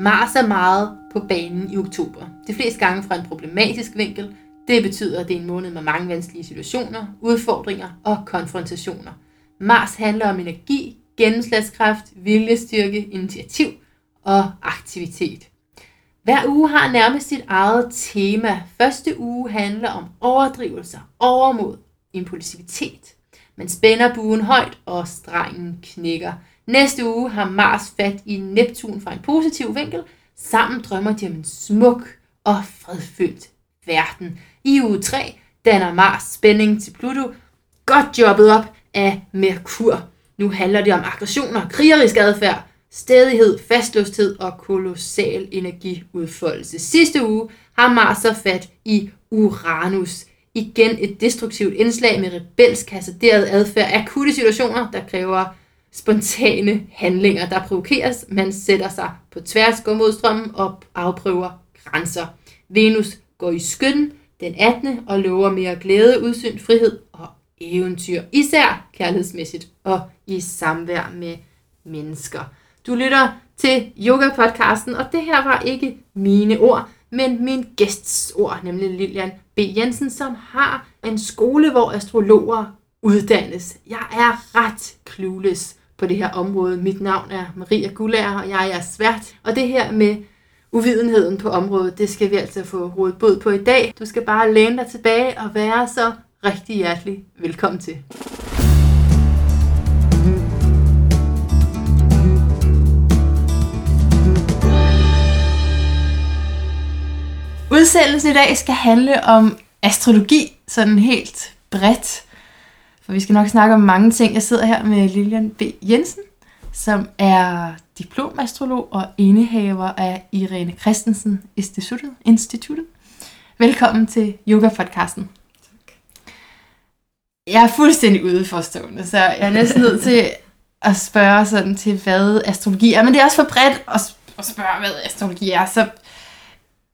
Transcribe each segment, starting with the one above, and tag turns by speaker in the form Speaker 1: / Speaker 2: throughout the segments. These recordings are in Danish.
Speaker 1: Mars er meget på banen i oktober. De fleste gange fra en problematisk vinkel. Det betyder, at det er en måned med mange vanskelige situationer, udfordringer og konfrontationer. Mars handler om energi, gennemslagskraft, viljestyrke, initiativ og aktivitet. Hver uge har nærmest sit eget tema. Første uge handler om overdrivelser, overmod, impulsivitet. Man spænder buen højt, og strengen knækker. Næste uge har Mars fat i Neptun fra en positiv vinkel. Sammen drømmer de om en smuk og fredfyldt verden. I uge 3 danner Mars spænding til Pluto. Godt jobbet op af Merkur. Nu handler det om aggressioner, krigerisk adfærd, stedighed, fastlåsthed og kolossal energiudfoldelse. Sidste uge har Mars så fat i Uranus. Igen et destruktivt indslag med rebelsk hasarderet adfærd, akutte situationer, der kræver spontane handlinger, der provokeres. Man sætter sig på tværs, går mod strømmen og afprøver grænser. Venus går i skytten den 18. og lover mere glæde, udsyn, frihed og eventyr, især kærlighedsmæssigt og i samvær med mennesker. Du lytter til Yoga-podcasten, og det her var ikke mine ord, men min gæsts ord, nemlig Lilian B. Jensen, som har en skole, hvor astrologer uddannes. Jeg er ret clueless på det her område. Mit navn er Maria Gullager, og jeg er svært. Og det her med uvidenheden på området, det skal vi altså få rådet bod på i dag. Du skal bare læne dig tilbage og være så rigtig hjertelig velkommen til. Udsendelsen i dag skal handle om astrologi, sådan helt bredt. For vi skal nok snakke om mange ting. Jeg sidder her med Lilian B. Jensen, som er diplomastrolog og indehaver af Irene Christensen Instituttet. Instituttet. Velkommen til Yoga-podcasten. Tak. Jeg er fuldstændig ude forstående, så jeg er næsten nødt til at spørge sådan til, hvad astrologi er. Men det er også for bredt at spørge, hvad astrologi er. Så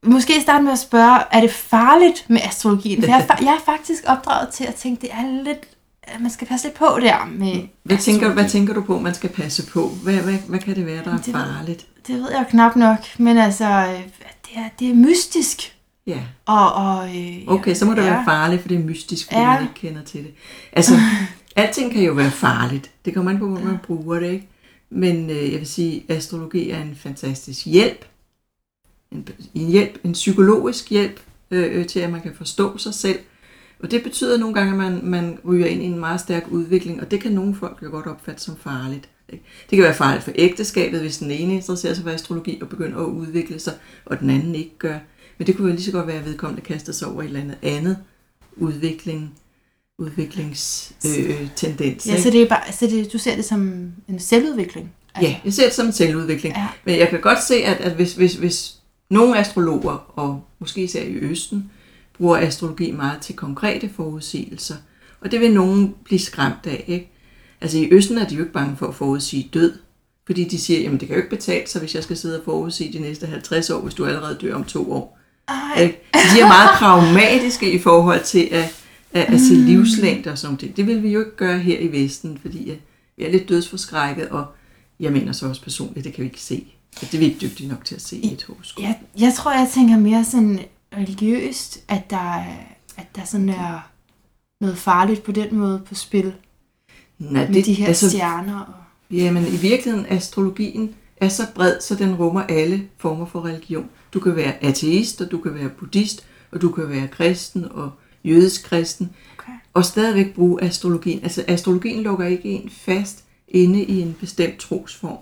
Speaker 1: måske starte med at spørge, er det farligt med astrologien? For jeg, er, jeg er faktisk opdraget til at tænke, det er lidt at man skal passe lidt på der med
Speaker 2: hvad tænker, hvad tænker du på, man skal passe på? Hvad, hvad, hvad kan det være, der er
Speaker 1: det
Speaker 2: farligt?
Speaker 1: Ved, det ved jeg knap nok, men altså, det er, det er mystisk.
Speaker 2: Ja.
Speaker 1: Og, og, øh,
Speaker 2: okay, så må det ja. være farligt, for det er mystisk, fordi ja. man ikke kender til det. Altså, alting kan jo være farligt. Det kommer an på, hvor man bruger det, ikke? Men øh, jeg vil sige, astrologi er en fantastisk hjælp. En, en hjælp, en psykologisk hjælp øh, til, at man kan forstå sig selv og det betyder nogle gange, at man, man ryger ind i en meget stærk udvikling, og det kan nogle folk jo godt opfatte som farligt. Ikke? Det kan være farligt for ægteskabet, hvis den ene interesserer sig for astrologi og begynder at udvikle sig, og den anden ikke gør. Men det kunne jo lige så godt være, at vedkommende kaster sig over et eller andet andet udvikling, udviklingstendens.
Speaker 1: Øh, ja, så, det er bare, så det, du ser det som en selvudvikling?
Speaker 2: Altså. Ja, jeg ser det som en selvudvikling. Ja. Men jeg kan godt se, at, at hvis, hvis, hvis nogle astrologer, og måske især i Østen, bruger astrologi meget til konkrete forudsigelser. Og det vil nogen blive skræmt af. Ikke? Altså i Østen er de jo ikke bange for at forudsige død. Fordi de siger, jamen det kan jo ikke betale sig, hvis jeg skal sidde og forudsige de næste 50 år, hvis du allerede dør om to år. Ej. De er meget pragmatiske i forhold til at, at, at se mm. livslængder og sådan det. Det vil vi jo ikke gøre her i Vesten, fordi vi er lidt dødsforskrækket, og jeg mener så også personligt, det kan vi ikke se. Det er vi ikke dygtige nok til at se i et horoskop.
Speaker 1: Jeg, jeg tror, jeg tænker mere sådan, religiøst, at der, at der sådan er noget farligt på den måde på spil. Nej, det, med de her altså, stjerner. Og...
Speaker 2: Jamen i virkeligheden, astrologien er så bred, så den rummer alle former for religion. Du kan være ateist, og du kan være buddhist, og du kan være kristen og jødisk kristen, okay. og stadigvæk bruge astrologien. Altså astrologien lukker ikke en fast inde i en bestemt trosform.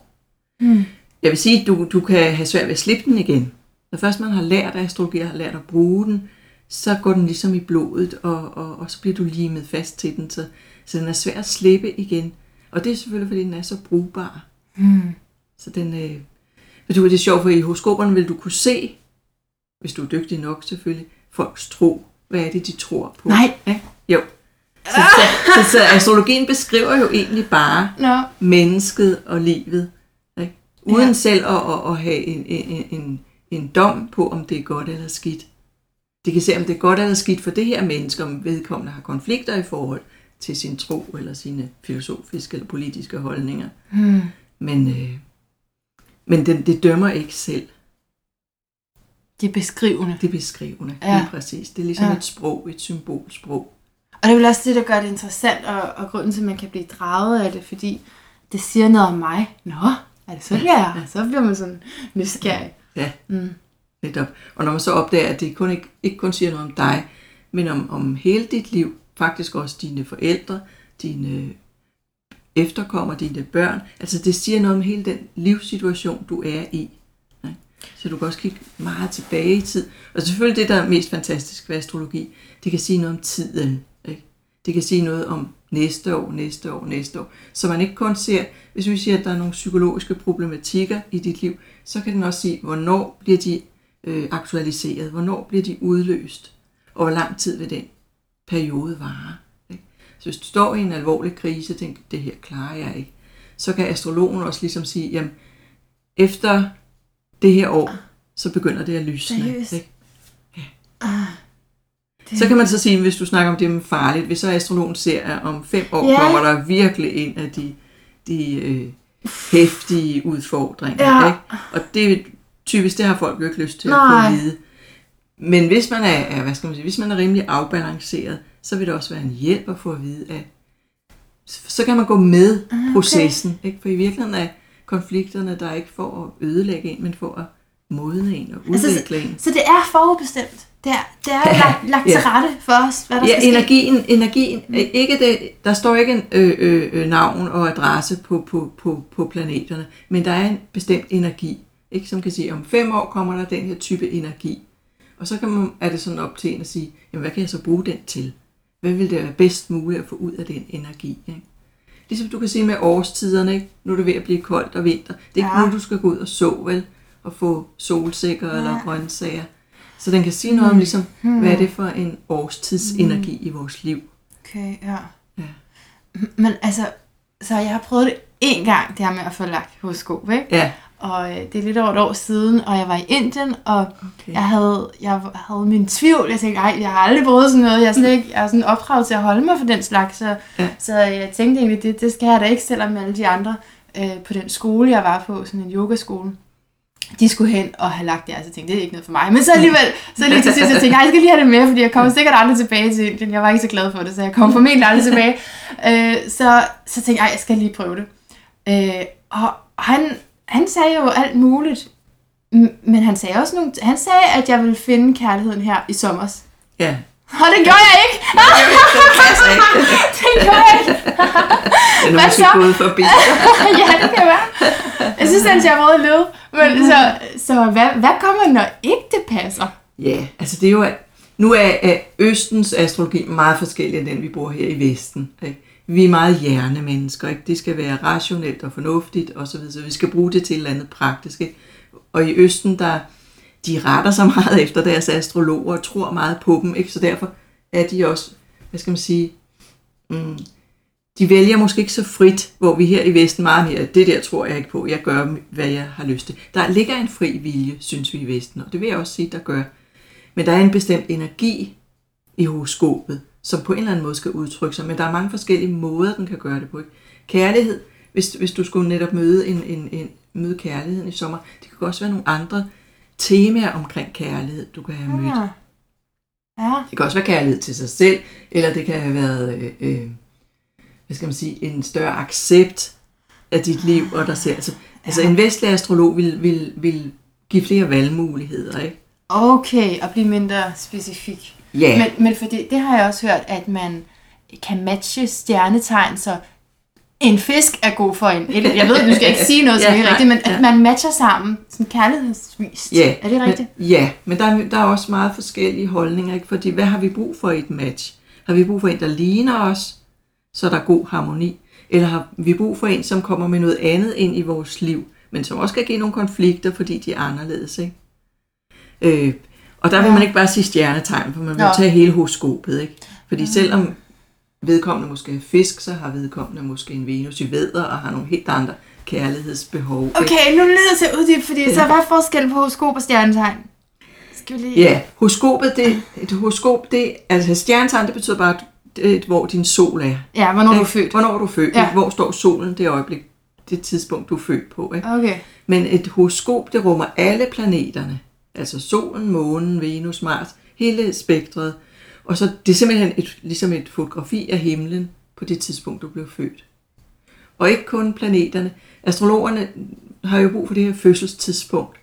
Speaker 2: Hmm. Jeg vil sige, at du, du kan have svært ved at slippe den igen. Når først man har lært astrologi og har lært at bruge den, så går den ligesom i blodet, og, og, og så bliver du limet fast til den, så, så den er svær at slippe igen. Og det er selvfølgelig, fordi den er så brugbar. Mm. Så den, øh, men du, det er sjovt, for i horoskoperne vil du kunne se, hvis du er dygtig nok selvfølgelig, folks tro. Hvad er det, de tror på?
Speaker 1: Nej.
Speaker 2: Ja? Jo. Så, så, så, så astrologien beskriver jo egentlig bare no. mennesket og livet. Ikke? Uden ja. selv at, at, at have en, en, en, en dom på, om det er godt eller skidt. De kan se, om det er godt eller skidt for det her menneske, om vedkommende har konflikter i forhold til sin tro eller sine filosofiske eller politiske holdninger. Hmm. Men, øh, men det, det dømmer ikke selv.
Speaker 1: Det er beskrivende.
Speaker 2: Det er beskrivende,
Speaker 1: Ja.
Speaker 2: ja. lige præcis. Det er ligesom
Speaker 1: Ja.
Speaker 2: ja. et sprog, et symbolsprog.
Speaker 1: Og det er vel også det, der gør det interessant, og, og grunden til, at man kan blive draget af det, fordi det siger noget om mig. Nå, er det sådan, jeg er? Så bliver man sådan nysgerrig.
Speaker 2: Ja,
Speaker 1: Mm.
Speaker 2: netop. Og når man så opdager, at det kun ikke, ikke kun siger noget om dig, men om, om hele dit liv, faktisk også dine forældre, dine efterkommere, dine børn. Altså det siger noget om hele den livssituation, du er i. Så du kan også kigge meget tilbage i tid. Og selvfølgelig det, der er mest fantastisk ved astrologi, det kan sige noget om tiden. Det kan sige noget om næste år, næste år, næste år. Så man ikke kun ser, hvis vi siger, at der er nogle psykologiske problematikker i dit liv, så kan den også sige, hvornår bliver de øh, aktualiseret, hvornår bliver de udløst, og hvor lang tid vil den periode vare. Ikke? Så hvis du står i en alvorlig krise og tænker, det her klarer jeg ikke, så kan astrologen også ligesom sige, jamen, efter det her år, så begynder det at lysne.
Speaker 1: Seriøst?
Speaker 2: Ikke?
Speaker 1: Ah, det,
Speaker 2: Så kan man så sige, hvis du snakker om det med farligt, hvis så astrologen ser, at om fem år
Speaker 1: Ja.
Speaker 2: kommer der virkelig en af de, de øh, hæftige udfordringer.
Speaker 1: Ja.
Speaker 2: Ikke? Og det er typisk, det har folk jo ikke lyst til
Speaker 1: Nej.
Speaker 2: at få at vide. Men hvis man er, hvad skal man sige, hvis man er rimelig afbalanceret, så vil det også være en hjælp at få at vide, at så kan man gå med
Speaker 1: Ah, okay.
Speaker 2: processen. Ikke? For i virkeligheden er konflikterne der er ikke for at ødelægge en, men for at modne en og
Speaker 1: Altså,
Speaker 2: udvikle en.
Speaker 1: så det er forudbestemt. Det er, det er
Speaker 2: Ja,
Speaker 1: lagt, lagt til
Speaker 2: ja.
Speaker 1: rette for os, hvad der
Speaker 2: Ja,
Speaker 1: skal ske.
Speaker 2: energien, energien øh, ikke det, der står ikke en øh, øh, øh, navn og adresse på, på, på, på planeterne, men der er en bestemt energi, ikke, som kan sige, om fem år kommer der den her type energi. Og så kan man, er det sådan op til en at sige, jamen, hvad kan jeg så bruge den til? Hvad vil det være bedst muligt at få ud af den energi? Ikke? Ligesom du kan sige med årstiderne, ikke? nu er det ved at blive koldt og vinter. Det er ikke
Speaker 1: Ja.
Speaker 2: nu, du skal gå ud og så, vel? Og få solsikker
Speaker 1: Nej.
Speaker 2: eller grøntsager. Så den kan sige noget om, ligesom,
Speaker 1: Hmm.
Speaker 2: hvad er det for en årstidsenergi i vores liv?
Speaker 1: Okay, ja.
Speaker 2: Ja.
Speaker 1: Men altså, så jeg har prøvet det en gang, det her med at få lagt horoskop, ikke?
Speaker 2: Ja,
Speaker 1: Og øh, det er lidt over et år siden, og jeg var i Indien, og
Speaker 2: okay.
Speaker 1: jeg havde, jeg havde min tvivl. Jeg tænkte, ej, jeg har aldrig prøvet sådan noget. Jeg er, slet ikke, jeg er sådan opdraget til at holde mig for den slags. Så,
Speaker 2: Ja.
Speaker 1: så jeg tænkte egentlig, det, det skal jeg da ikke, selvom alle de andre øh, på den skole, jeg var på, sådan en yogaskole, de skulle hen og have lagt det. Altså, jeg tænkte, det er ikke noget for mig. Men så alligevel, så lige til sidst, jeg tænkte, "Ej, jeg skal lige have det med, fordi jeg kommer sikkert aldrig tilbage til Indien. Jeg var ikke så glad for det, så jeg kom formentlig aldrig tilbage. Øh, så, så tænkte jeg, "Ej, jeg skal lige prøve det. Øh, og han, han sagde jo alt muligt. Men han sagde også nogle, han sagde, at jeg ville finde kærligheden her i sommer.
Speaker 2: ja.
Speaker 1: Og det gjorde jeg ikke! det gjorde jeg ikke!
Speaker 2: Den er
Speaker 1: Hvad så?
Speaker 2: gået forbi.
Speaker 1: ja, det kan være. Jeg synes, han ser meget lød. Men så, så hvad, hvad kommer, når ikke det passer?
Speaker 2: Ja, altså det er jo... Nu er, er Østens astrologi meget forskellig end den, vi bruger her i Vesten. Ikke? Vi er meget hjernemennesker. Ikke? Det skal være rationelt og fornuftigt osv. Så vi skal bruge det til et eller andet praktisk. Ikke? Og i Østen, der de retter sig meget efter deres astrologer og tror meget på dem. Ikke? Så derfor er de også, hvad skal man sige, mm, de vælger måske ikke så frit, hvor vi her i Vesten meget mere, det der tror jeg ikke på, jeg gør, hvad jeg har lyst til. Der ligger en fri vilje, synes vi i Vesten, og det vil jeg også sige, der gør. Men der er en bestemt energi i horoskopet, som på en eller anden måde skal udtrykke sig, men der er mange forskellige måder, den kan gøre det på. Ikke? Kærlighed, hvis, hvis du skulle netop møde, en, en, en, møde kærligheden i sommer, det kan også være nogle andre temaer omkring kærlighed, du kan have mødt.
Speaker 1: Ah. Ja.
Speaker 2: Det kan også være kærlighed til sig selv, eller det kan have været, øh, øh, hvad skal man sige, en større accept af dit liv og dig selv. Altså, altså en vestlig astrolog vil, vil, vil give flere valgmuligheder, ikke?
Speaker 1: Okay, og blive mindre specifik.
Speaker 2: Ja,
Speaker 1: Men, men fordi, det har jeg også hørt, at man kan matche stjernetegn, så en fisk er god for en. Jeg ved, du skal ikke sige noget, som
Speaker 2: Ja,
Speaker 1: ikke er rigtigt, men at
Speaker 2: ja.
Speaker 1: man matcher sammen, sådan kærlighedsvist.
Speaker 2: ja.
Speaker 1: Er det rigtigt?
Speaker 2: Men, ja, men der, er- der er også meget forskellige holdninger, ikke? Fordi hvad har vi brug for i et match? Har vi brug for en, der ligner os, så der er god harmoni? Eller har vi brug for en, som kommer med noget andet ind i vores liv, men som også kan give nogle konflikter, fordi de er anderledes, ikke? Øh, og der vil
Speaker 1: Ja.
Speaker 2: man ikke bare sige stjernetegn, for man vil
Speaker 1: Nå.
Speaker 2: tage hele horoskopet, ikke? Fordi selvom vedkommende måske er fisk, så har vedkommende måske en Venus i vædder og har nogle helt andre kærlighedsbehov. ikke?
Speaker 1: Okay, nu er jeg til at uddybe, fordi så hvad er forskellen på horoskop og stjernetegn? Skal vi lige...
Speaker 2: Ja, horoskopet, det, et horoskop, det, altså stjernetegn, det betyder bare, det, er, hvor din sol er.
Speaker 1: Ja, hvornår du er
Speaker 2: Ikke?
Speaker 1: født.
Speaker 2: Hvornår er du født?
Speaker 1: Ja.
Speaker 2: Ja. Hvor står solen det øjeblik, det tidspunkt, du er født på. Ikke?
Speaker 1: Okay.
Speaker 2: Men et horoskop, det rummer alle planeterne. Altså solen, månen, Venus, Mars, hele spektret. Og så det er simpelthen et, ligesom et fotografi af himlen på det tidspunkt, du blev født. Og ikke kun planeterne. Astrologerne har jo brug for det her fødselstidspunkt.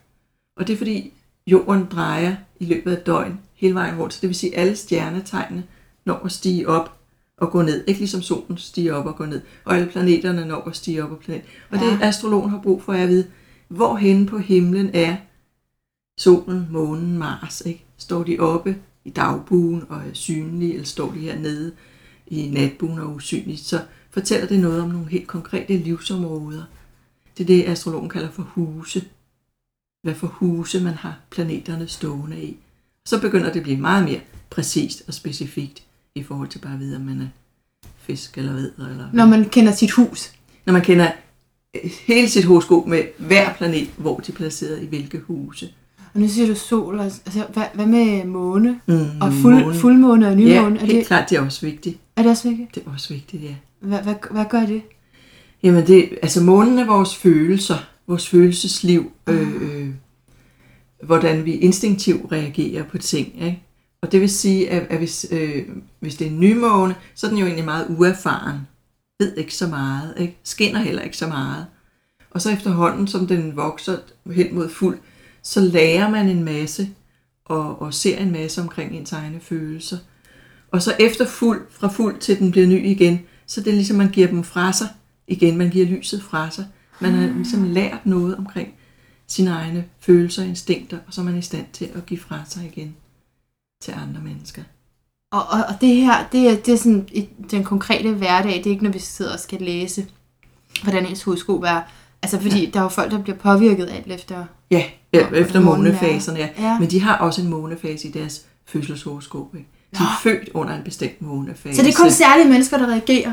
Speaker 2: Og det er fordi jorden drejer i løbet af døgn hele vejen rundt. Så det vil sige, at alle stjernetegnene når at stige op og gå ned. Ikke ligesom solen stiger op og går ned. Og alle planeterne når at stige op og planet. Og ja. det astrologen har brug for er at vide, hvor hen på himlen er solen, månen, Mars. Ikke? Står de oppe i dagbuen og er synlige, eller står de hernede i natbuen og er usynlige, så fortæller det noget om nogle helt konkrete livsområder. Det er det, astrologen kalder for huse. Hvad for huse man har planeterne stående i. Så begynder det at blive meget mere præcist og specifikt i forhold til bare at vide, om man er fisk eller ved. Eller
Speaker 1: Når man kender sit hus.
Speaker 2: Når man kender hele sit horoskop med hver planet, hvor de er placeret i hvilke huse.
Speaker 1: Og nu siger du sol, altså hvad, hvad med måne? Mm, og fuld, måne. fuldmåne og nymåne?
Speaker 2: Ja, helt er det, klart, det er også vigtigt.
Speaker 1: Er det også vigtigt?
Speaker 2: Det er også vigtigt, ja.
Speaker 1: Hvad, hvad, hvad gør det?
Speaker 2: Jamen, det, altså månen er vores følelser, vores følelsesliv, uh. øh, hvordan vi instinktivt reagerer på ting. Ikke? Og det vil sige, at, at hvis, øh, hvis det er en nymåne, så er den jo egentlig meget uerfaren. Ved ikke så meget, ikke? skinner heller ikke så meget. Og så efterhånden, som den vokser hen mod fuld, så lærer man en masse og, og ser en masse omkring ens egne følelser. Og så efter fuld, fra fuld til den bliver ny igen, så det er ligesom, man giver dem fra sig igen. Man giver lyset fra sig. Man har ligesom lært noget omkring sine egne følelser og instinkter, og så er man i stand til at give fra sig igen til andre mennesker.
Speaker 1: Og, og, og det her, det er, det er sådan et, den konkrete hverdag, det er ikke, når vi sidder og skal læse, hvordan ens hovedsko er. Altså, fordi ja. der er jo folk, der bliver påvirket alt efter...
Speaker 2: Ja, ja efter månefaserne, ja. ja. Men de har også en månefase i deres fødselshoroskop, ikke? De er Nå. født under en bestemt månefase.
Speaker 1: Så det er kun særlige mennesker, der reagerer?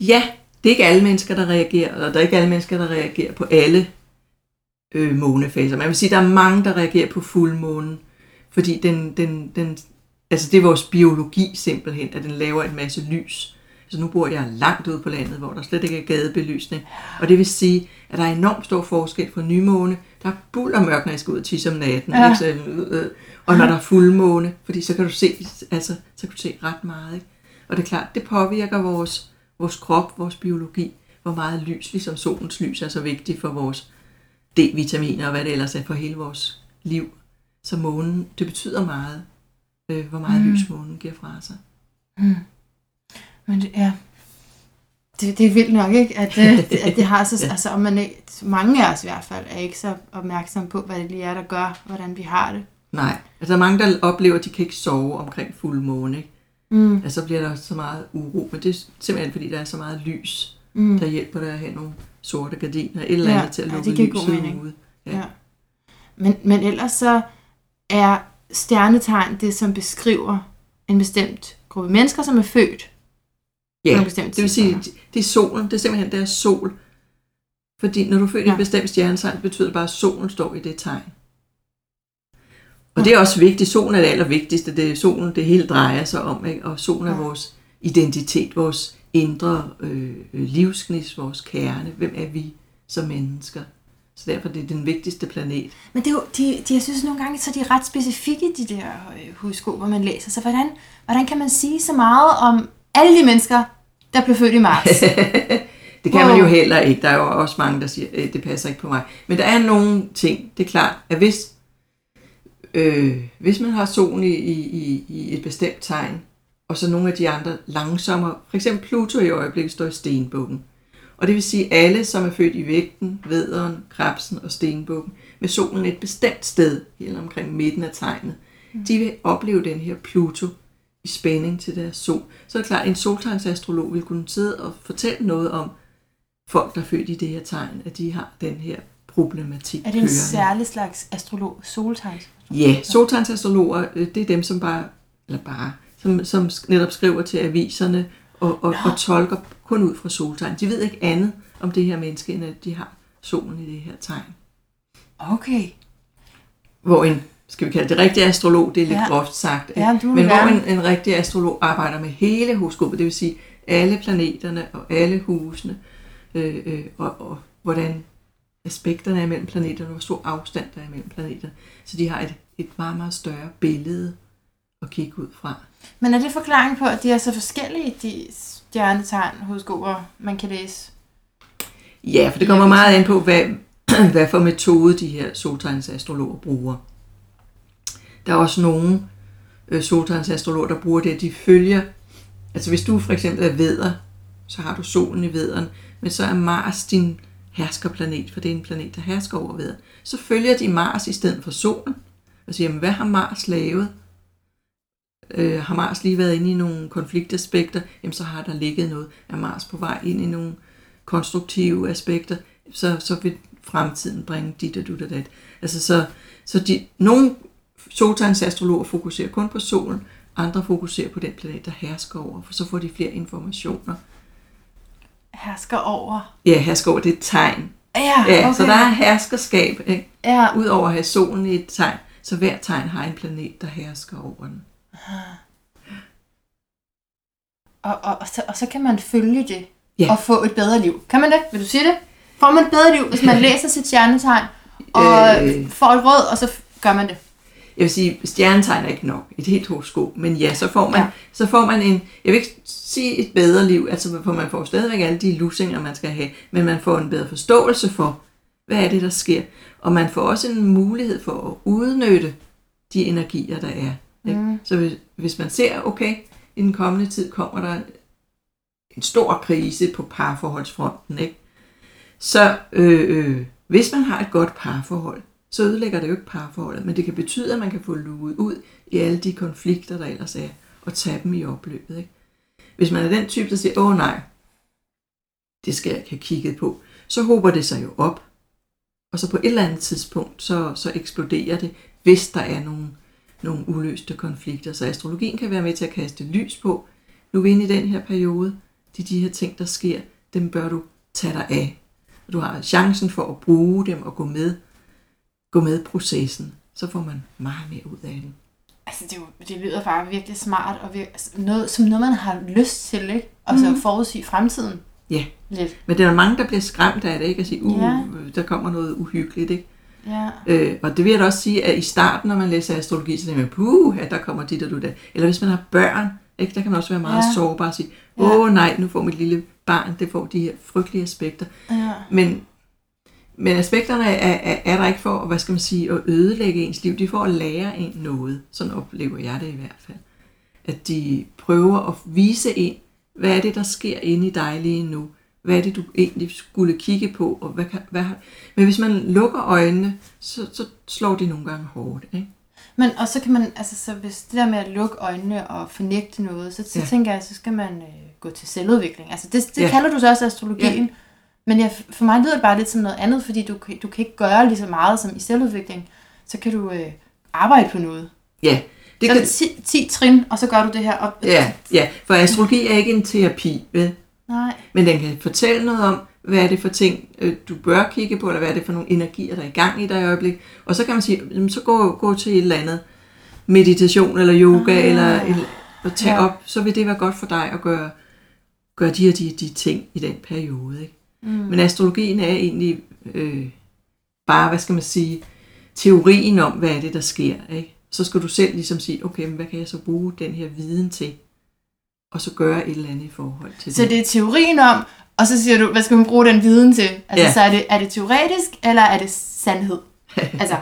Speaker 2: Ja, det er ikke alle mennesker, der reagerer, og der er ikke alle mennesker, der reagerer på alle øh, månefaser. Man vil sige, at der er mange, der reagerer på fuldmånen, fordi den, den, den, altså det er vores biologi simpelthen, at den laver en masse lys. Så nu bor jeg langt ude på landet, hvor der slet ikke er gadebelysning. Og det vil sige, at der er enormt stor forskel fra nymåne. Der er buld og mørk, når jeg skal ud og tisse om natten. Ja. Ikke? Så, øh, øh, og når der er fuldmåne, fordi så kan du se, altså, så kan du se ret meget. Ikke? Og det er klart, det påvirker vores, vores krop, vores biologi, hvor meget lys, ligesom solens lys er så vigtigt for vores D-vitaminer og hvad det ellers er for hele vores liv. Så månen, det betyder meget, øh, hvor meget mm. lys månen giver fra sig.
Speaker 1: Mm. Men det, ja, det, det er vildt nok, ikke? At, øh, at, det har så, altså, om man mange af os i hvert fald, er ikke så opmærksom på, hvad det lige er, der gør, hvordan vi har det.
Speaker 2: Nej, altså der er mange, der oplever, at de kan ikke sove omkring fuldmåne, ikke? Mm. Altså så bliver der så meget uro, men det er simpelthen fordi, der er så meget lys, mm. der hjælper dig at have nogle sorte gardiner, et eller andet ja, til at lukke ja, lyset ud. Ja. Ja.
Speaker 1: Men, men ellers så er stjernetegn det, som beskriver en bestemt gruppe mennesker, som er født.
Speaker 2: Ja, det vil sige, det er solen, det er simpelthen deres sol. Fordi når du er født ja. et bestemt stjernetegn, betyder det bare, at solen står i det tegn. Og det er også vigtigt. Solen er det allervigtigste. Det er solen, det hele drejer sig om. Ikke? Og solen er vores identitet, vores indre øh, livsgnist, vores kerne. Hvem er vi som mennesker? Så derfor det er den vigtigste planet.
Speaker 1: Men det er jo, de, de, jeg synes nogle gange, så de er ret specifikke, de der øh, horoskoper, man læser. Så hvordan, hvordan kan man sige så meget om alle de mennesker, der blev født i marts?
Speaker 2: det kan wow. man jo heller ikke. Der er jo også mange, der siger, at øh, det passer ikke på mig. Men der er nogle ting. Det er klart, at hvis, øh, hvis man har solen i, i, i et bestemt tegn, og så nogle af de andre langsommere, for eksempel Pluto i øjeblikket står i stenbukken, og det vil sige alle, som er født i vægten, vederen, krabsen og stenbukken, med solen et bestemt sted, helt omkring midten af tegnet, mm. de vil opleve den her Pluto i spænding til deres sol. Så er det klart, at en soltegnsastrolog vil kunne sidde og fortælle noget om folk, der er født i det her tegn, at de har den her problematik
Speaker 1: Er det en kørende. særlig slags astrolog, soltegns?
Speaker 2: Ja, soltegnsastrologer, det er dem, som bare, eller bare, som, som netop skriver til aviserne og, og, og tolker kun ud fra soltegn. De ved ikke andet om det her menneske, end at de har solen i det her tegn.
Speaker 1: Okay.
Speaker 2: Hvor en, skal vi kalde det rigtige astrolog, det er lidt ja. groft sagt, ja, men hvor en, en rigtig astrolog arbejder med hele horoskopet, det vil sige alle planeterne og alle husene, øh, øh, og, og hvordan aspekterne er mellem planeterne, hvor stor afstand der er mellem planeterne. Så de har et, et meget, meget større billede at kigge ud fra.
Speaker 1: Men er det forklaring på, at de er så forskellige, de stjernetegn, horoskoper, man kan læse?
Speaker 2: Ja, for det kommer meget an på, hvad, hvad for metode de her soltegnsastrologer bruger. Der er også nogle øh, soltegnsastrologer, der bruger det, at de følger, altså hvis du for eksempel er veder, så har du solen i vederen, men så er Mars din herskerplanet, for det er en planet, der hersker over vederen. Så følger de Mars i stedet for solen, og siger, jamen, hvad har Mars lavet? Øh, har Mars lige været inde i nogle konfliktaspekter, jamen så har der ligget noget. Er Mars på vej ind i nogle konstruktive aspekter, så, så vil fremtiden bringe dit og dut og dat. Altså så, så de, nogle soltegnsastrologer fokuserer kun på solen, andre fokuserer på den planet, der hersker over, for så får de flere informationer.
Speaker 1: Hersker over?
Speaker 2: Ja, hersker over, det er et tegn.
Speaker 1: Ja,
Speaker 2: Ja,
Speaker 1: okay.
Speaker 2: så der er herskerskab, ikke?
Speaker 1: Ja,
Speaker 2: Udover at have solen i et tegn, så hver tegn har en planet, der hersker over den.
Speaker 1: og, og, og, så, og så kan man følge det
Speaker 2: Ja.
Speaker 1: og få et bedre liv. Kan man det? Vil du sige det? Får man et bedre liv, hvis man læser sit stjernetegn og
Speaker 2: Øh.
Speaker 1: får et råd, og så gør man det?
Speaker 2: Jeg vil sige, stjernetegn er ikke nok, et helt horoskop, men ja, så får man,
Speaker 1: Ja.
Speaker 2: så får man en, jeg vil ikke sige et bedre liv, altså for man får stadigvæk alle de lusinger, man skal have, men man får en bedre forståelse for, hvad er det, der sker, og man får også en mulighed for at udnytte de energier, der er. Ikke?
Speaker 1: Mm.
Speaker 2: Så hvis, hvis man ser, okay, i den kommende tid kommer der en stor krise på parforholdsfronten, ikke? så øh, øh, hvis man har et godt parforhold, så ødelægger det jo ikke parforholdet, men det kan betyde, at man kan få luget ud i alle de konflikter, der ellers er, og tage dem i opløbet. Ikke? Hvis man er den type, der siger, åh nej, det skal jeg ikke have kigget på, så håber det sig jo op, og så på et eller andet tidspunkt, så, så eksploderer det, hvis der er nogle, nogle uløste konflikter. Så astrologien kan være med til at kaste lys på, nu er vi inde i den her periode, de de her ting, der sker, dem bør du tage dig af. Du har chancen for at bruge dem og gå med, gå med processen. Så får man meget mere ud af den.
Speaker 1: Altså, det, jo, det lyder bare virkelig smart, og vir- altså, noget, som noget, man har lyst til, ikke? Og så
Speaker 2: Mhm.
Speaker 1: forudsige fremtiden.
Speaker 2: Ja.
Speaker 1: Lidt.
Speaker 2: Men der er mange, der bliver skræmt af det, ikke? At sige, uh,
Speaker 1: Ja.
Speaker 2: der kommer noget uhyggeligt, ikke?
Speaker 1: Ja.
Speaker 2: Øh, og det vil jeg da også sige, at i starten, når man læser astrologi, så er det puh, at der kommer dit og du der. Eller hvis man har børn, ikke? der kan man også være meget
Speaker 1: Ja.
Speaker 2: sårbar og sige, åh oh, nej, nu får mit lille barn, det får de her frygtelige aspekter.
Speaker 1: ja.
Speaker 2: Men, men aspekterne er, er, er der ikke for, hvad skal man sige, at ødelægge ens liv. De for at lære en noget. Sådan oplever jeg det i hvert fald. At de prøver at vise en, hvad er det, der sker inde i dig lige nu? Hvad er det, du egentlig skulle kigge på? Og hvad kan, hvad har... Men hvis man lukker øjnene, så, så slår de nogle gange hårdt. Ikke?
Speaker 1: Men og så kan man, altså så hvis det der med at lukke øjnene og fornægte noget, så, så ja. Tænker jeg, så skal man øh, gå til selvudvikling. Altså det, det. Ja. kalder du så også astrologien. Ja. Men jeg, for mig lyder det bare lidt som noget andet, fordi du, du kan ikke gøre lige så meget som i selvudvikling. Så kan du øh, arbejde på noget.
Speaker 2: Ja,
Speaker 1: Det så
Speaker 2: kan,
Speaker 1: er det 10, 10 trin, og så gør du det her. Og,
Speaker 2: ja, ja, for astrologi er ikke en terapi, vel?
Speaker 1: Nej.
Speaker 2: Men den kan fortælle noget om, hvad er det for ting, øh, du bør kigge på, eller hvad er det for nogle energier, der er i gang i dig i øjeblik. Og så kan man sige, så gå, gå til et eller andet meditation eller yoga,
Speaker 1: Ah.
Speaker 2: eller, eller og tage
Speaker 1: ja.
Speaker 2: op, så vil det være godt for dig at gøre, gøre de og de, de ting i den periode. Ikke?
Speaker 1: Mm.
Speaker 2: Men astrologien er egentlig øh, bare, hvad skal man sige, teorien om, hvad er det, der sker. Ikke? Så skal du selv ligesom sige, okay, men hvad kan jeg så bruge den her viden til? Og så gøre et eller andet i forhold til
Speaker 1: Så
Speaker 2: det.
Speaker 1: det er teorien om, og så siger du, hvad skal man bruge den viden til? Altså, ja. Så er det, er det teoretisk, eller er det sandhed? Altså,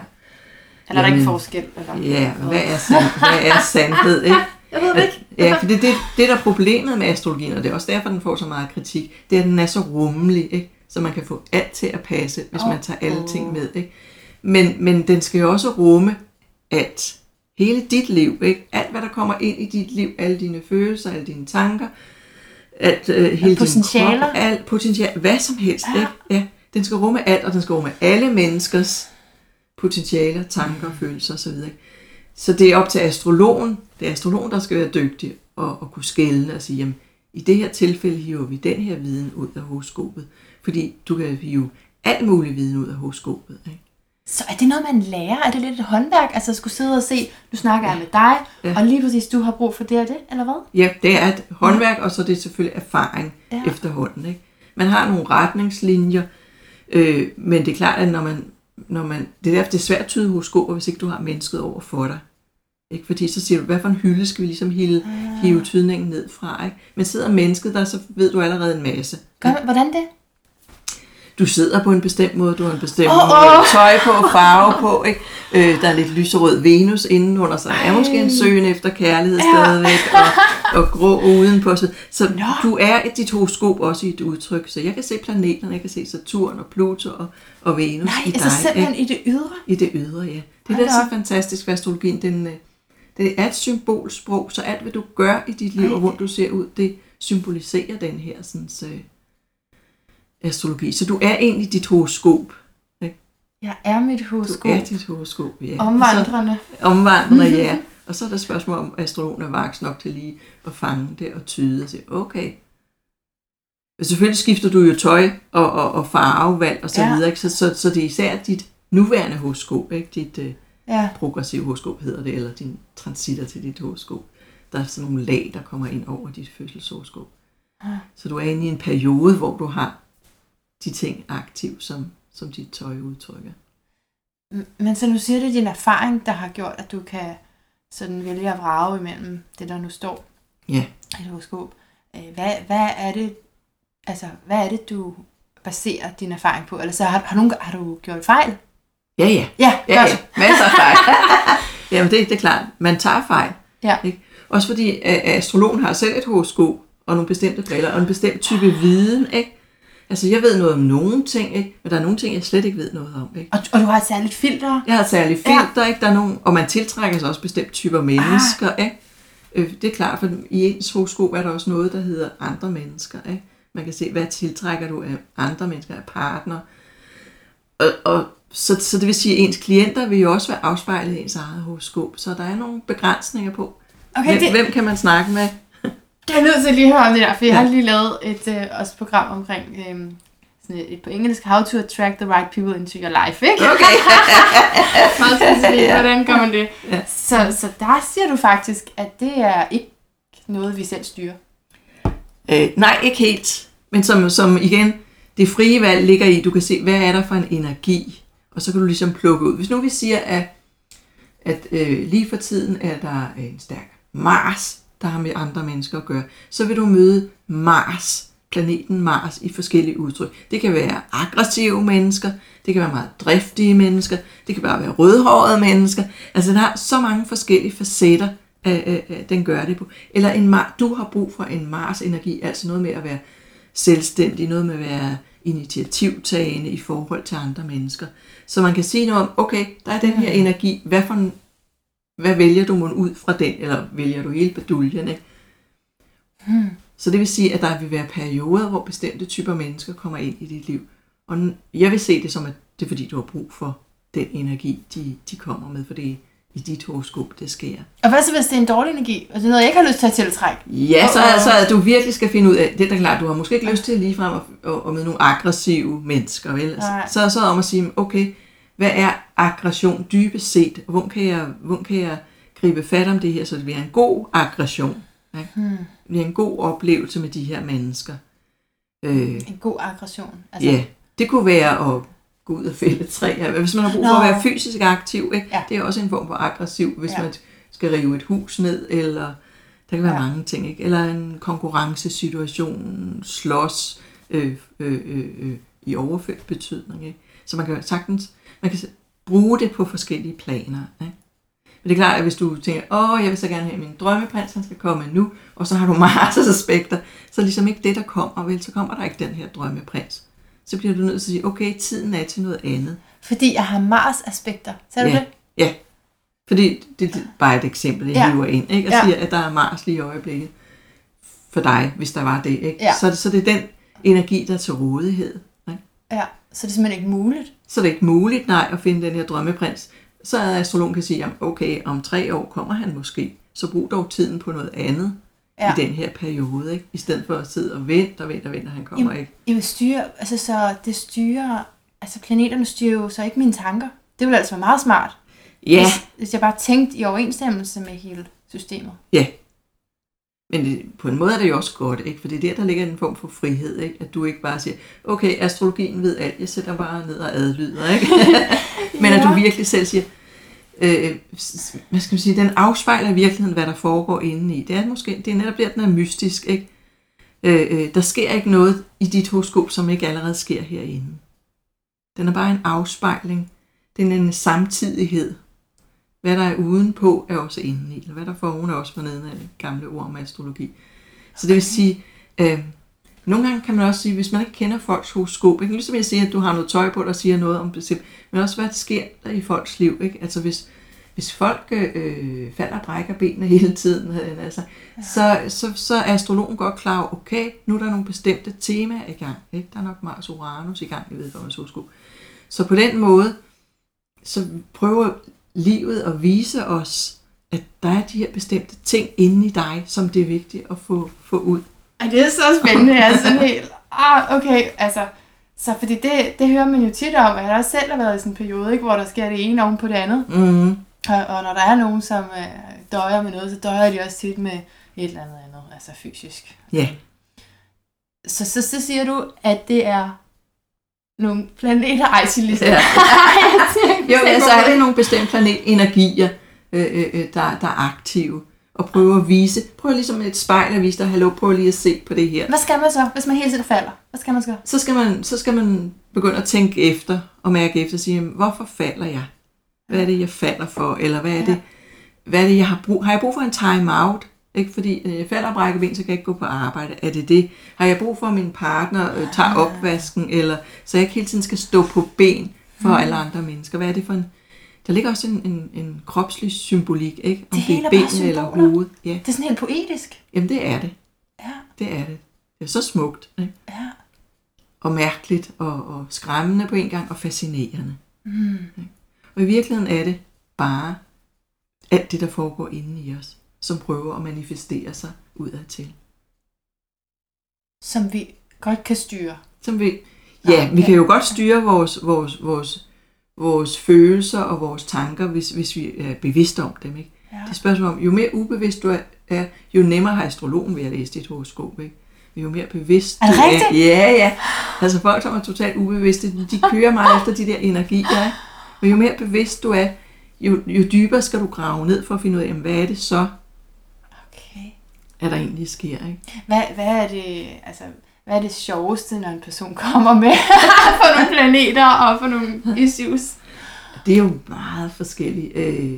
Speaker 1: eller er der ikke forskel? Eller?
Speaker 2: Ja, hvad er, sand, hvad er sandhed, ikke?
Speaker 1: Jeg ved det ikke.
Speaker 2: Ja, for det, det, det der er problemet med astrologien, og det er også derfor, den får så meget kritik, det er, at den er så rummelig, ikke? så man kan få alt til at passe, hvis
Speaker 1: Åh,
Speaker 2: man tager alle
Speaker 1: åh.
Speaker 2: ting med. Ikke? Men, men den skal jo også rumme alt. Hele dit liv, ikke? alt hvad der kommer ind i dit liv, alle dine følelser, alle dine tanker, alt, øh, hele din
Speaker 1: potentialer.
Speaker 2: krop, alt potentiale, hvad som helst.
Speaker 1: Ja.
Speaker 2: Ikke? Ja, den skal rumme alt, og den skal rumme alle menneskers potentialer, tanker, følelser osv. ikke? Så det er op til astrologen, det er astrologen, der skal være dygtig og, og kunne skælne og sige, jamen, i det her tilfælde hiver vi den her viden ud af horoskopet. Fordi du kan hive alt mulig viden ud af horoskopet. Ikke?
Speaker 1: Så er det noget, man lærer? Er det lidt et håndværk? Altså at skulle sidde og se, nu snakker jeg med dig, ja.
Speaker 2: Ja.
Speaker 1: og lige præcis du har brug for det og det, eller hvad?
Speaker 2: Ja, det er et håndværk, og så er det selvfølgelig erfaring
Speaker 1: Ja.
Speaker 2: ja. efterhånden. Ikke? Man har nogle retningslinjer, Øh, men det er klart, at når man, når man, det er derfor, det er svært at tyde horoskoper, hvis ikke du har mennesket over for dig. Ikke? Fordi så siger du, hvad for en hylde skal vi ligesom hive,
Speaker 1: Ah.
Speaker 2: hive tydningen ned fra? Ikke? Men sidder mennesket der, så ved du allerede en masse.
Speaker 1: Gør, hvordan det?
Speaker 2: Du sidder på en bestemt måde, du har en bestemt oh, måde,
Speaker 1: åh.
Speaker 2: tøj på, farve på, ikke? Øh, der er lidt lyserød Venus indenunder, så der er måske en søgen efter kærlighed
Speaker 1: Ja.
Speaker 2: stadigvæk, og, og grå udenpå. Så, så
Speaker 1: Nå.
Speaker 2: du er et dit horoskop også i et udtryk, så jeg kan se planeterne, jeg kan se Saturn og Pluto og, og Venus
Speaker 1: Nej,
Speaker 2: i dig.
Speaker 1: altså simpelthen
Speaker 2: ikke?
Speaker 1: i det ydre.
Speaker 2: I det ydre, ja. Det er er
Speaker 1: da
Speaker 2: så fantastisk ved astrologien. Den, øh, det er et symbolsprog, så alt hvad du gør i dit liv,
Speaker 1: Ej.
Speaker 2: og hvor du ser ud, det symboliserer den her sådan, så, astrologi. Så du er egentlig dit horoskop.
Speaker 1: Jeg er mit
Speaker 2: Du
Speaker 1: horoskop.
Speaker 2: er dit horoskop, ja.
Speaker 1: Omvandrende.
Speaker 2: Så, omvandrende, ja. Og så er der spørgsmål om, astrologen er vaks nok til lige at fange det og tyde og sige, okay. Og selvfølgelig skifter du jo tøj og, og, og farvevalg og så
Speaker 1: Ja.
Speaker 2: videre, ikke? Så, så, så det er især dit nuværende horoskop, ikke? Dit øh,
Speaker 1: Ja.
Speaker 2: progressive horoskop hedder det, eller din transitter til dit horoskop. Der er sådan nogle lag, der kommer ind over dit fødselshoroskop.
Speaker 1: Ah.
Speaker 2: Så du er inde i en periode, hvor du har de ting aktiv, som, som dit tøj udtrykker.
Speaker 1: Men så nu siger det din erfaring, der har gjort, at du kan sådan vælge at vrage imellem det, der nu står
Speaker 2: Ja.
Speaker 1: i et horoskop. Øh, Hvad, hvad er det, altså, hvad er det, du baserer din erfaring på? Eller så har, har, nogen, har du gjort fejl?
Speaker 2: Ja, ja.
Speaker 1: Ja,
Speaker 2: Ja, ja. Masser af fejl. Jamen, det, det er klart. Man tager fejl.
Speaker 1: Ja.
Speaker 2: Ikke? Også fordi øh, astrologen har selv et horoskop og nogle bestemte briller og en bestemt type viden. Ikke? Altså, jeg ved noget om nogle ting, ikke? men der er nogle ting, jeg slet ikke ved noget om. Ikke?
Speaker 1: Og, og du har et særligt filter.
Speaker 2: Jeg har særlig filter, ikke? Der er nogle, og man tiltrækker sig også bestemt typer mennesker. Ah. Ikke? Øh, det er klart, for i ens horoskop er der også noget, der hedder andre mennesker. Ikke? Man kan se, hvad tiltrækker du af andre mennesker, af partner. Og, og så, så det vil sige, at ens klienter vil jo også være afspejlet i ens eget horoskop. Så der er nogle begrænsninger på,
Speaker 1: Okay,
Speaker 2: hvem,
Speaker 1: det,
Speaker 2: hvem kan man snakke med.
Speaker 1: Det er jeg nødt til at lige høre om det der, for jeg
Speaker 2: Ja.
Speaker 1: har lige lavet et øh, også program omkring øh, sådan et, et på engelsk, How to attract the right people into your life, ikke?
Speaker 2: Okay.
Speaker 1: Meget specifikt, hvordan gør man det?
Speaker 2: Ja.
Speaker 1: Så, så der siger du faktisk, at det er ikke noget, vi selv styrer.
Speaker 2: Øh, nej, ikke helt. Men som, som igen, det frie valg ligger i, du kan se, hvad er der for en energi, og så kan du ligesom plukke ud. Hvis nu vi siger, at, at øh, lige for tiden er der en stærk Mars, der har med andre mennesker at gøre, så vil du møde Mars, planeten Mars, i forskellige udtryk. Det kan være aggressive mennesker, det kan være meget driftige mennesker, det kan bare være rødhårede mennesker. Altså den har så mange forskellige facetter, af, af, af, den gør det på. Eller en du har brug for en Mars-energi, altså noget med at være selvstændig, noget med at være initiativtagende i forhold til andre mennesker. Så man kan sige noget om, okay, der er den her energi, hvad, for en, hvad vælger du mon ud fra den, eller vælger du hele baduljen, ikke?
Speaker 1: Hmm.
Speaker 2: Så det vil sige, at der vil være perioder, hvor bestemte typer mennesker kommer ind i dit liv. Og jeg vil se det som, at det er fordi, du har brug for den energi, de, de kommer med, for det er i dit horoskop, det sker.
Speaker 1: Og hvad så, hvis det er en dårlig energi, og det er noget, jeg ikke har lyst til at tiltrække?
Speaker 2: Ja, så altså, at du virkelig skal finde ud af, det er da klart, du har måske ikke lyst til lige frem at, at, at møde nogle aggressive mennesker, vel?
Speaker 1: Nej.
Speaker 2: Så, så om at sige, okay, hvad er aggression dybest set? Hvor kan jeg, hvor kan jeg gribe fat om det her, så det bliver en god aggression? Ikke?
Speaker 1: Hmm.
Speaker 2: Det bliver en god oplevelse med de her mennesker. Øh,
Speaker 1: En god aggression. Altså,
Speaker 2: ja, det kunne være at gå ud og fælde træer. Hvis man har brug for
Speaker 1: Nå.
Speaker 2: at være fysisk aktiv, ikke?
Speaker 1: Ja.
Speaker 2: det er også en form for aggressiv, hvis
Speaker 1: Ja.
Speaker 2: man skal rive et hus ned, eller der kan være
Speaker 1: Ja.
Speaker 2: mange ting, ikke? eller en konkurrencesituation, slås øh, øh, øh, øh, i overført betydning. Ikke? Så man kan sagtens man kan bruge det på forskellige planer. Ikke? Men det er klart, at hvis du tænker, åh, jeg vil så gerne have min drømmeprins, han skal komme nu, og så har du Mars' aspekter, så er det ligesom ikke det, der kommer, vel, så kommer der ikke den her drømmeprins. Så bliver du nødt til at sige, okay, tiden er til noget andet.
Speaker 1: Fordi jeg har Mars-aspekter. Sagde du
Speaker 2: Ja.
Speaker 1: det?
Speaker 2: Ja, fordi det er bare et eksempel, jeg
Speaker 1: Ja.
Speaker 2: hiver ind, ikke? og
Speaker 1: Ja.
Speaker 2: siger, at der er Mars lige i øjeblikket for dig, hvis der var det. Ikke?
Speaker 1: Ja.
Speaker 2: Så, det- så det er den energi, der er til rådighed. Ikke?
Speaker 1: Ja. Så det er simpelthen ikke muligt.
Speaker 2: Så er det ikke muligt, nej, at finde den her drømmeprins. Så er astrologen kan sige, jamen, okay, om tre år kommer han måske, så brug dog tiden på noget andet
Speaker 1: Ja.
Speaker 2: i den her periode, ikke? i stedet for at sidde og vente og vente og vente, og han kommer
Speaker 1: Jamen,
Speaker 2: ikke.
Speaker 1: Jeg vil styre, altså så det styrer, altså planeterne styrer jo så ikke mine tanker. Det ville altså være meget smart,
Speaker 2: Ja,
Speaker 1: hvis, hvis jeg bare tænkte i overensstemmelse med hele systemet.
Speaker 2: ja. Men det, på en måde er det jo også godt, ikke? for det er der, der ligger en form for frihed, ikke? at du ikke bare siger, okay, astrologien ved alt, jeg sætter bare ned og adlyder, ikke? men at du virkelig selv siger, øh, hvad skal man sige, den afspejler i virkeligheden, hvad der foregår inde i. Det er måske, det er netop der, den er mystisk, ikke? Øh, øh, der sker ikke noget i dit horoskop, som ikke allerede sker herinde. Den er bare en afspejling. Den er en samtidighed. Hvad der er udenpå, er også indeni, i. Eller hvad der foran er også forneden af det gamle ord om astrologi. Så det vil sige, øh, nogle gange kan man også sige, hvis man ikke kender folks horoskop, ikke? ligesom jeg siger, at du har noget tøj på, der siger noget om det, men også hvad der sker der i folks liv. Ikke? Altså hvis, hvis folk øh, falder og brækker benene hele tiden, altså, ja. så, så, så er astrologen godt klar over, okay, nu er der nogle bestemte temaer i gang. Ikke? Der er nok Mars Uranus i gang i vedkommendes horoskop. Så på den måde, så prøver livet at vise os, at der er de her bestemte ting inde i dig, som det er vigtigt at få, få ud.
Speaker 1: Ej, det er så spændende. Jeg er sådan helt, ah, okay, altså, så fordi det, det hører man jo tit om, at jeg også selv har været i sådan en periode, ikke, hvor der sker det ene oven på det andet.
Speaker 2: Mm.
Speaker 1: Og, og når der er nogen, som øh, døjer med noget, så døjer de også tit med et eller andet andet, altså fysisk.
Speaker 2: Ja. Yeah.
Speaker 1: Så, så, så siger du, at det er nogle planeter, ej, lige
Speaker 2: ja. Jo, men så er det nogle bestemte planetenergier, øh, øh, øh, der, der er aktive og prøve at vise, prøv ligesom et spejl at vise dig, hallo, prøv lige at se på det her.
Speaker 1: Hvad skal man så, hvis man hele tiden falder? Hvad skal man så?
Speaker 2: Så skal man, så skal man begynde at tænke efter og mærke efter og sige, hvorfor falder jeg? Hvad er det, jeg falder for? Eller hvad er det, ja. hvad er det jeg har brug Har jeg brug for en time out? Ikke fordi øh, jeg falder og brækker ben, så kan jeg ikke gå på arbejde. Er det det? Har jeg brug for, at min partner øh, tager opvasken, eller så jeg ikke hele tiden skal stå på ben for mm. alle andre mennesker? Hvad er det for en... Der ligger også en, en, en kropslig symbolik, ikke?
Speaker 1: Om det, det er ben eller hovedet. Ja. Det er sådan helt poetisk.
Speaker 2: Jamen det er det.
Speaker 1: Ja.
Speaker 2: Det er det. Det er så smukt. Ikke?
Speaker 1: Ja.
Speaker 2: Og mærkeligt, og, og skræmmende på en gang, og fascinerende.
Speaker 1: Mm.
Speaker 2: Og i virkeligheden er det bare alt det, der foregår inde i os som prøver at manifestere sig udad til.
Speaker 1: Som vi godt kan styre.
Speaker 2: Som vi, ja, vi kan jo godt styre vores, vores, vores, vores følelser og vores tanker, hvis, hvis vi er bevidste om dem. Ikke? Ja. Det er spørgsmål om, jo mere ubevidst du er, jo nemmere har astrologen ved at læse dit horoskop. Ikke? Jo mere bevidst
Speaker 1: er det
Speaker 2: du er. Ja, ja. Altså folk, som er totalt ubevidste, de kører meget efter de der energier. Ikke? Men jo mere bevidst du er, jo, jo dybere skal du grave ned for at finde ud af, hvad er det så, hvad der egentlig sker. Ikke?
Speaker 1: Hvad, hvad, er det, altså, hvad er det sjoveste, når en person kommer med for nogle planeter og for nogle issues?
Speaker 2: Det er jo meget forskelligt. Øh,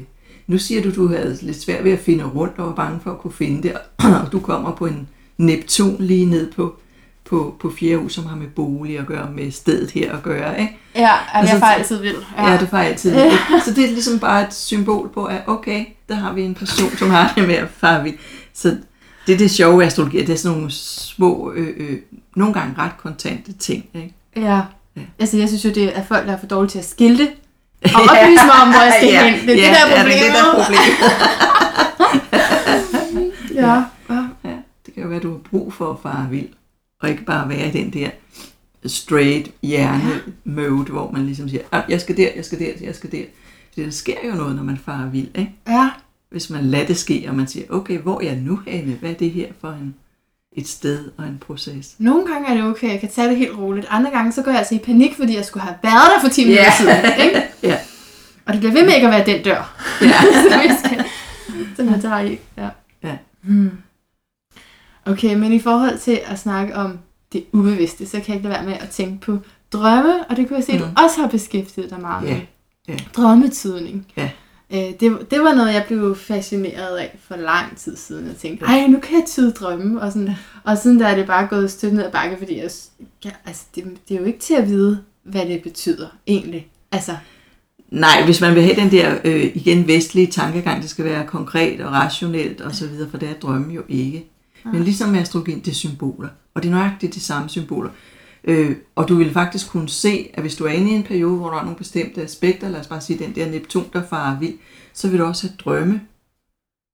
Speaker 2: nu siger du, du havde lidt svært ved at finde rundt og var bange for at kunne finde det, og du kommer på en Neptun lige ned på, på, på fjerde hus, som har med bolig at gøre, med stedet her at gøre. Ikke?
Speaker 1: Ja, altså, jeg får altid vild.
Speaker 2: Ja, ja det får altid vild. Så det er ligesom bare et symbol på, at okay, der har vi en person, som har det med at fare vild. Så det er det sjove astrologi, det er sådan nogle små, øh, øh, nogle gange ret kontante ting. Ikke?
Speaker 1: Ja. ja, altså jeg synes jo, det er folk, der er for dårlige til at skilte, og oplyse mig om, hvor jeg skal ja, hen. Det er ja, det der problem. Ja, det er det der problem. ja.
Speaker 2: ja. ja. Det kan jo være, du har brug for at fare vild, og ikke bare være i den der straight hjerne-mode, hvor man ligesom siger, ah, jeg skal der, jeg skal der, jeg skal der. Det der sker jo noget, når man farer vild, ikke?
Speaker 1: Ja
Speaker 2: hvis man lader det ske, og man siger, okay, hvor er jeg nu henne? Hvad er det her for en, et sted og en proces?
Speaker 1: Nogle gange er det okay, jeg kan tage det helt roligt. Andre gange, så går jeg altså i panik, fordi jeg skulle have været der for 10 minutter yeah. siden. Ikke?
Speaker 2: ja.
Speaker 1: Og det bliver ved med ikke at være den dør.
Speaker 2: Ja.
Speaker 1: som jeg tager i. Ja.
Speaker 2: ja.
Speaker 1: Hmm. Okay, men i forhold til at snakke om det ubevidste, så kan jeg ikke lade være med at tænke på drømme, og det kunne jeg se, at mm. du også har beskæftiget dig meget
Speaker 2: yeah. med. Yeah.
Speaker 1: Drømmetydning.
Speaker 2: Ja.
Speaker 1: Øh, det, det var noget, jeg blev fascineret af for lang tid siden. Jeg tænkte, ej, nu kan jeg tyde drømme. Og, sådan, og siden der er det bare gået støt ned ad bakke, fordi jeg, ja, altså, det, det er jo ikke til at vide, hvad det betyder egentlig. Altså,
Speaker 2: Nej, hvis man vil have den der øh, igen vestlige tankegang, det skal være konkret og rationelt og så videre, for det er drømme jo ikke. Men ligesom med astrologien, det er symboler. Og det er nøjagtigt de samme symboler. Øh, og du vil faktisk kunne se, at hvis du er inde i en periode, hvor der er nogle bestemte aspekter, lad os bare sige den der Neptun, der farer vild, så vil du også have drømme,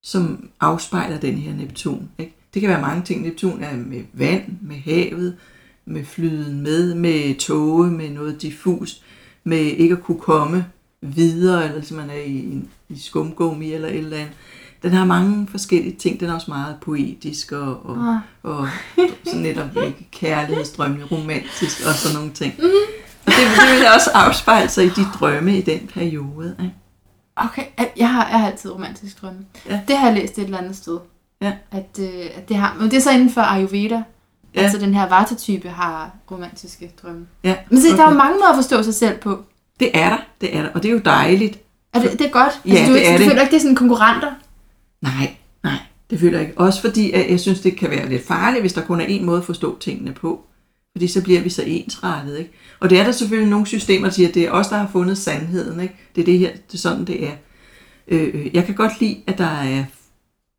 Speaker 2: som afspejler den her Neptun. Ikke? Det kan være mange ting. Neptun er med vand, med havet, med flyden med, med tåge, med noget diffus, med ikke at kunne komme videre, eller hvis man er i, i skumgummi eller et eller andet den har mange forskellige ting. Den er også meget poetisk og, og,
Speaker 1: Ah.
Speaker 2: og sådan netop kærlighedsdrømmende, romantisk og sådan nogle ting. Mm. Og det, det vil også afspejle sig i de drømme i den periode. Ikke?
Speaker 1: Okay, jeg har, jeg har altid romantisk drømme.
Speaker 2: Ja.
Speaker 1: Det har jeg læst et eller andet sted.
Speaker 2: Ja.
Speaker 1: At, øh, at det har, men det er så inden for Ayurveda.
Speaker 2: Ja.
Speaker 1: Altså den her Vata-type har romantiske drømme.
Speaker 2: Ja,
Speaker 1: Men se, okay. der er jo mange måder at forstå sig selv på.
Speaker 2: Det er der, det er der, og det er jo dejligt.
Speaker 1: Er det, det er godt?
Speaker 2: Ja,
Speaker 1: altså, du,
Speaker 2: det
Speaker 1: ikke-
Speaker 2: er
Speaker 1: du
Speaker 2: det.
Speaker 1: føler ikke, det er sådan konkurrenter?
Speaker 2: Nej, nej, det føler jeg ikke. Også fordi, at jeg synes, det kan være lidt farligt, hvis der kun er én måde at forstå tingene på. Fordi så bliver vi så ensrettet, ikke? Og det er der selvfølgelig nogle systemer, der siger, at det er os, der har fundet sandheden, ikke? Det er det her, det er sådan, det er. Øh, øh, jeg kan godt lide, at der er,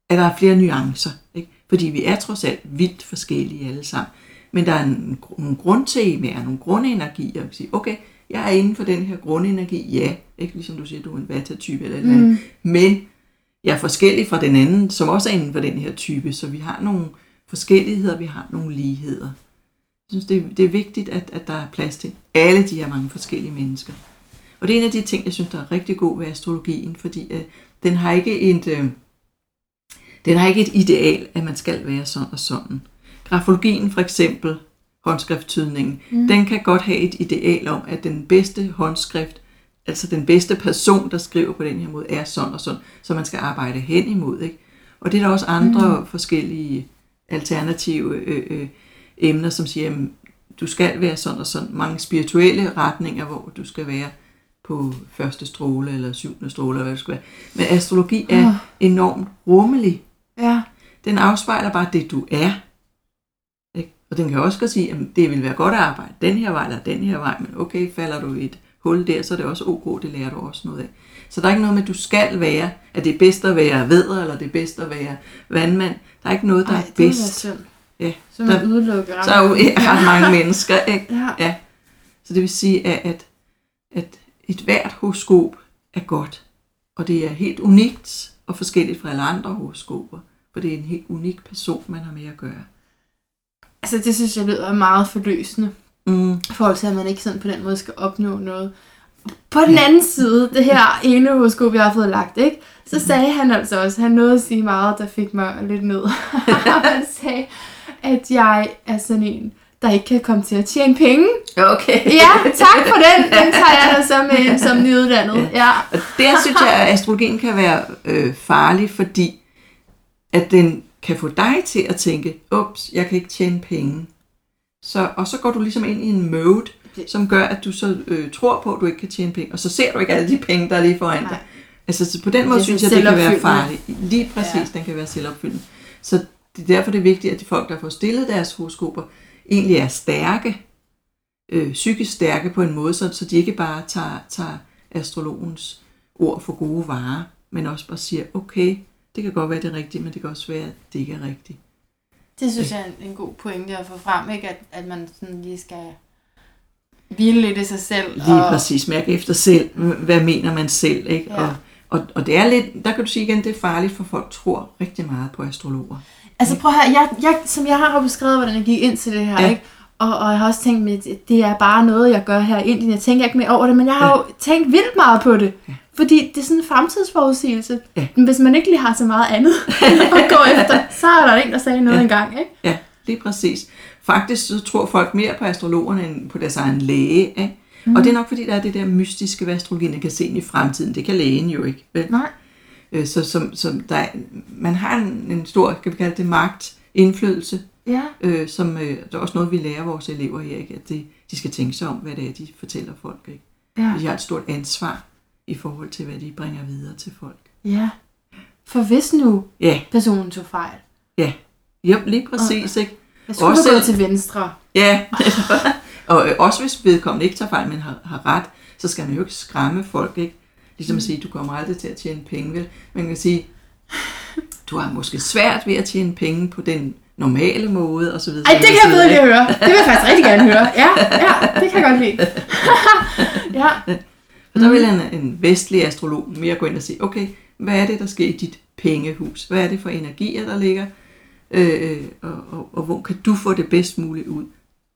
Speaker 2: at der er flere nuancer, ikke? Fordi vi er trods alt vildt forskellige alle sammen. Men der er en, nogle grundtemaer, nogle grundenergier, og sige, okay, jeg er inden for den her grundenergi, ja, ikke? Ligesom du siger, du er en vata-type eller et eller andet.
Speaker 1: Mm.
Speaker 2: Men jeg er forskellig fra den anden, som også er inden for den her type, så vi har nogle forskelligheder, vi har nogle ligheder. Jeg synes, det er, det er vigtigt, at, at der er plads til alle de her mange forskellige mennesker. Og det er en af de ting, jeg synes, der er rigtig god ved astrologien, fordi øh, den har ikke et, øh, den har ikke et ideal, at man skal være sådan og sådan. Grafologien for eksempel, håndskrifttydningen, mm. den kan godt have et ideal om, at den bedste håndskrift, altså den bedste person, der skriver på den her måde, er sådan og sådan, så man skal arbejde hen imod. Ikke? Og det er der også andre mm. forskellige alternative øh, øh, emner, som siger, at du skal være sådan og sådan. Mange spirituelle retninger, hvor du skal være på første stråle eller syvende stråle, eller hvad det skal være. Men astrologi er
Speaker 1: Åh.
Speaker 2: enormt rummelig.
Speaker 1: Ja.
Speaker 2: Den afspejler bare det, du er. Ikke? Og den kan også godt sige, at det vil være godt at arbejde den her vej eller den her vej, men okay, falder du i et hul der, så er det også ok, det lærer du også noget af. Så der er ikke noget med, at du skal være, at det er bedst at være vædder, eller det er bedst at være vandmand. Der er ikke noget, der
Speaker 1: Ej,
Speaker 2: er
Speaker 1: det er
Speaker 2: bedst.
Speaker 1: synd.
Speaker 2: Ja,
Speaker 1: Så man
Speaker 2: der-
Speaker 1: udelukker
Speaker 2: så er jo ret mange mennesker, ikke?
Speaker 1: Ja.
Speaker 2: Ja. Så det vil sige, at, at, at et hvert horoskop er godt, og det er helt unikt og forskelligt fra alle andre horoskoper, for det er en helt unik person, man har med at gøre.
Speaker 1: Altså, det synes jeg lyder meget forløsende.
Speaker 2: Mm.
Speaker 1: I forhold til, at man ikke sådan på den måde skal opnå noget. På den anden side, det her ene horoskop, jeg har fået lagt, ikke? så sagde han altså også, han nåede at sige meget, der fik mig lidt ned. han sagde, at jeg er sådan en, der ikke kan komme til at tjene penge.
Speaker 2: Okay.
Speaker 1: Ja, tak for den. Den tager jeg da så med ind som nyuddannet. Ja.
Speaker 2: Og der synes jeg, at astrologien kan være øh, farlig, fordi at den kan få dig til at tænke, ups, jeg kan ikke tjene penge. Så, og så går du ligesom ind i en mode, som gør, at du så øh, tror på, at du ikke kan tjene penge, og så ser du ikke alle de penge, der er lige foran dig. Altså så på den måde synes jeg, det kan være farligt. Lige præcis,
Speaker 1: Ja.
Speaker 2: den kan være selvopfyldende. Så det er derfor det er vigtigt, at de folk, der får stillet deres horoskoper, egentlig er stærke, øh, psykisk stærke på en måde, så, så de ikke bare tager, tager astrologens ord for gode varer, men også bare siger, okay, det kan godt være det rigtigt, men det kan også være, at det ikke er rigtigt.
Speaker 1: Det synes jeg er en, god pointe at få frem, ikke? At, at man sådan lige skal hvile lidt i sig selv.
Speaker 2: Lige præcis, mærke efter selv, hvad mener man selv, ikke?
Speaker 1: Ja.
Speaker 2: Og, og, og det er lidt, der kan du sige igen, det er farligt, for folk tror rigtig meget på astrologer.
Speaker 1: Altså prøv her, jeg, jeg, som jeg har beskrevet, hvordan jeg gik ind til det her. Ja. ikke? Og, og jeg har også tænkt, at det er bare noget, jeg gør her i Indien. Jeg tænker ikke mere over det, men jeg har ja. jo tænkt vildt meget på det. Ja. Fordi det er sådan en fremtidsforudsigelse.
Speaker 2: Ja.
Speaker 1: Men hvis man ikke lige har så meget andet at gå efter, så er der en, der sagde noget ja. Engang, ikke?
Speaker 2: Ja, lige præcis. Faktisk så tror folk mere på astrologerne end på deres egen læge. Ikke? Mm. Og det er nok fordi, der er det der mystiske ved astrologien, kan se ind i fremtiden. Det kan lægen jo ikke. Vel?
Speaker 1: Nej.
Speaker 2: Øh, Så som, som der, er- man har en, en stor, skal vi kalde det, magt, indflydelse,
Speaker 1: Ja.
Speaker 2: øh, som øh, det er også noget, vi lærer vores elever her, ikke? at det, de skal tænke sig om, hvad det er, de fortæller folk. Ikke?
Speaker 1: Ja.
Speaker 2: De har et stort ansvar i forhold til, hvad de bringer videre til folk.
Speaker 1: ja. For hvis nu
Speaker 2: Ja,
Speaker 1: personen tog fejl,
Speaker 2: ja. Jo, lige præcis, ikke?
Speaker 1: jeg skulle
Speaker 2: Også
Speaker 1: have gået til venstre.
Speaker 2: Ja, og øh, også hvis vedkommende ikke tager fejl, men har, har ret, så skal man jo ikke skræmme folk, ikke? Ligesom at sige, du kommer aldrig til at tjene penge, vel? Man kan sige, du har måske svært ved at tjene penge på den normale måde, og så videre.
Speaker 1: Ej, det kan jeg bedre lige høre. Det vil jeg faktisk rigtig gerne høre. Ja, ja, det kan jeg godt lide. ja.
Speaker 2: Og der vil en, en vestlig astrolog mere gå ind og sige, okay, hvad er det, der sker i dit pengehus? Hvad er det for energier, der ligger? Øh, og, og, og hvor kan du få det bedst muligt ud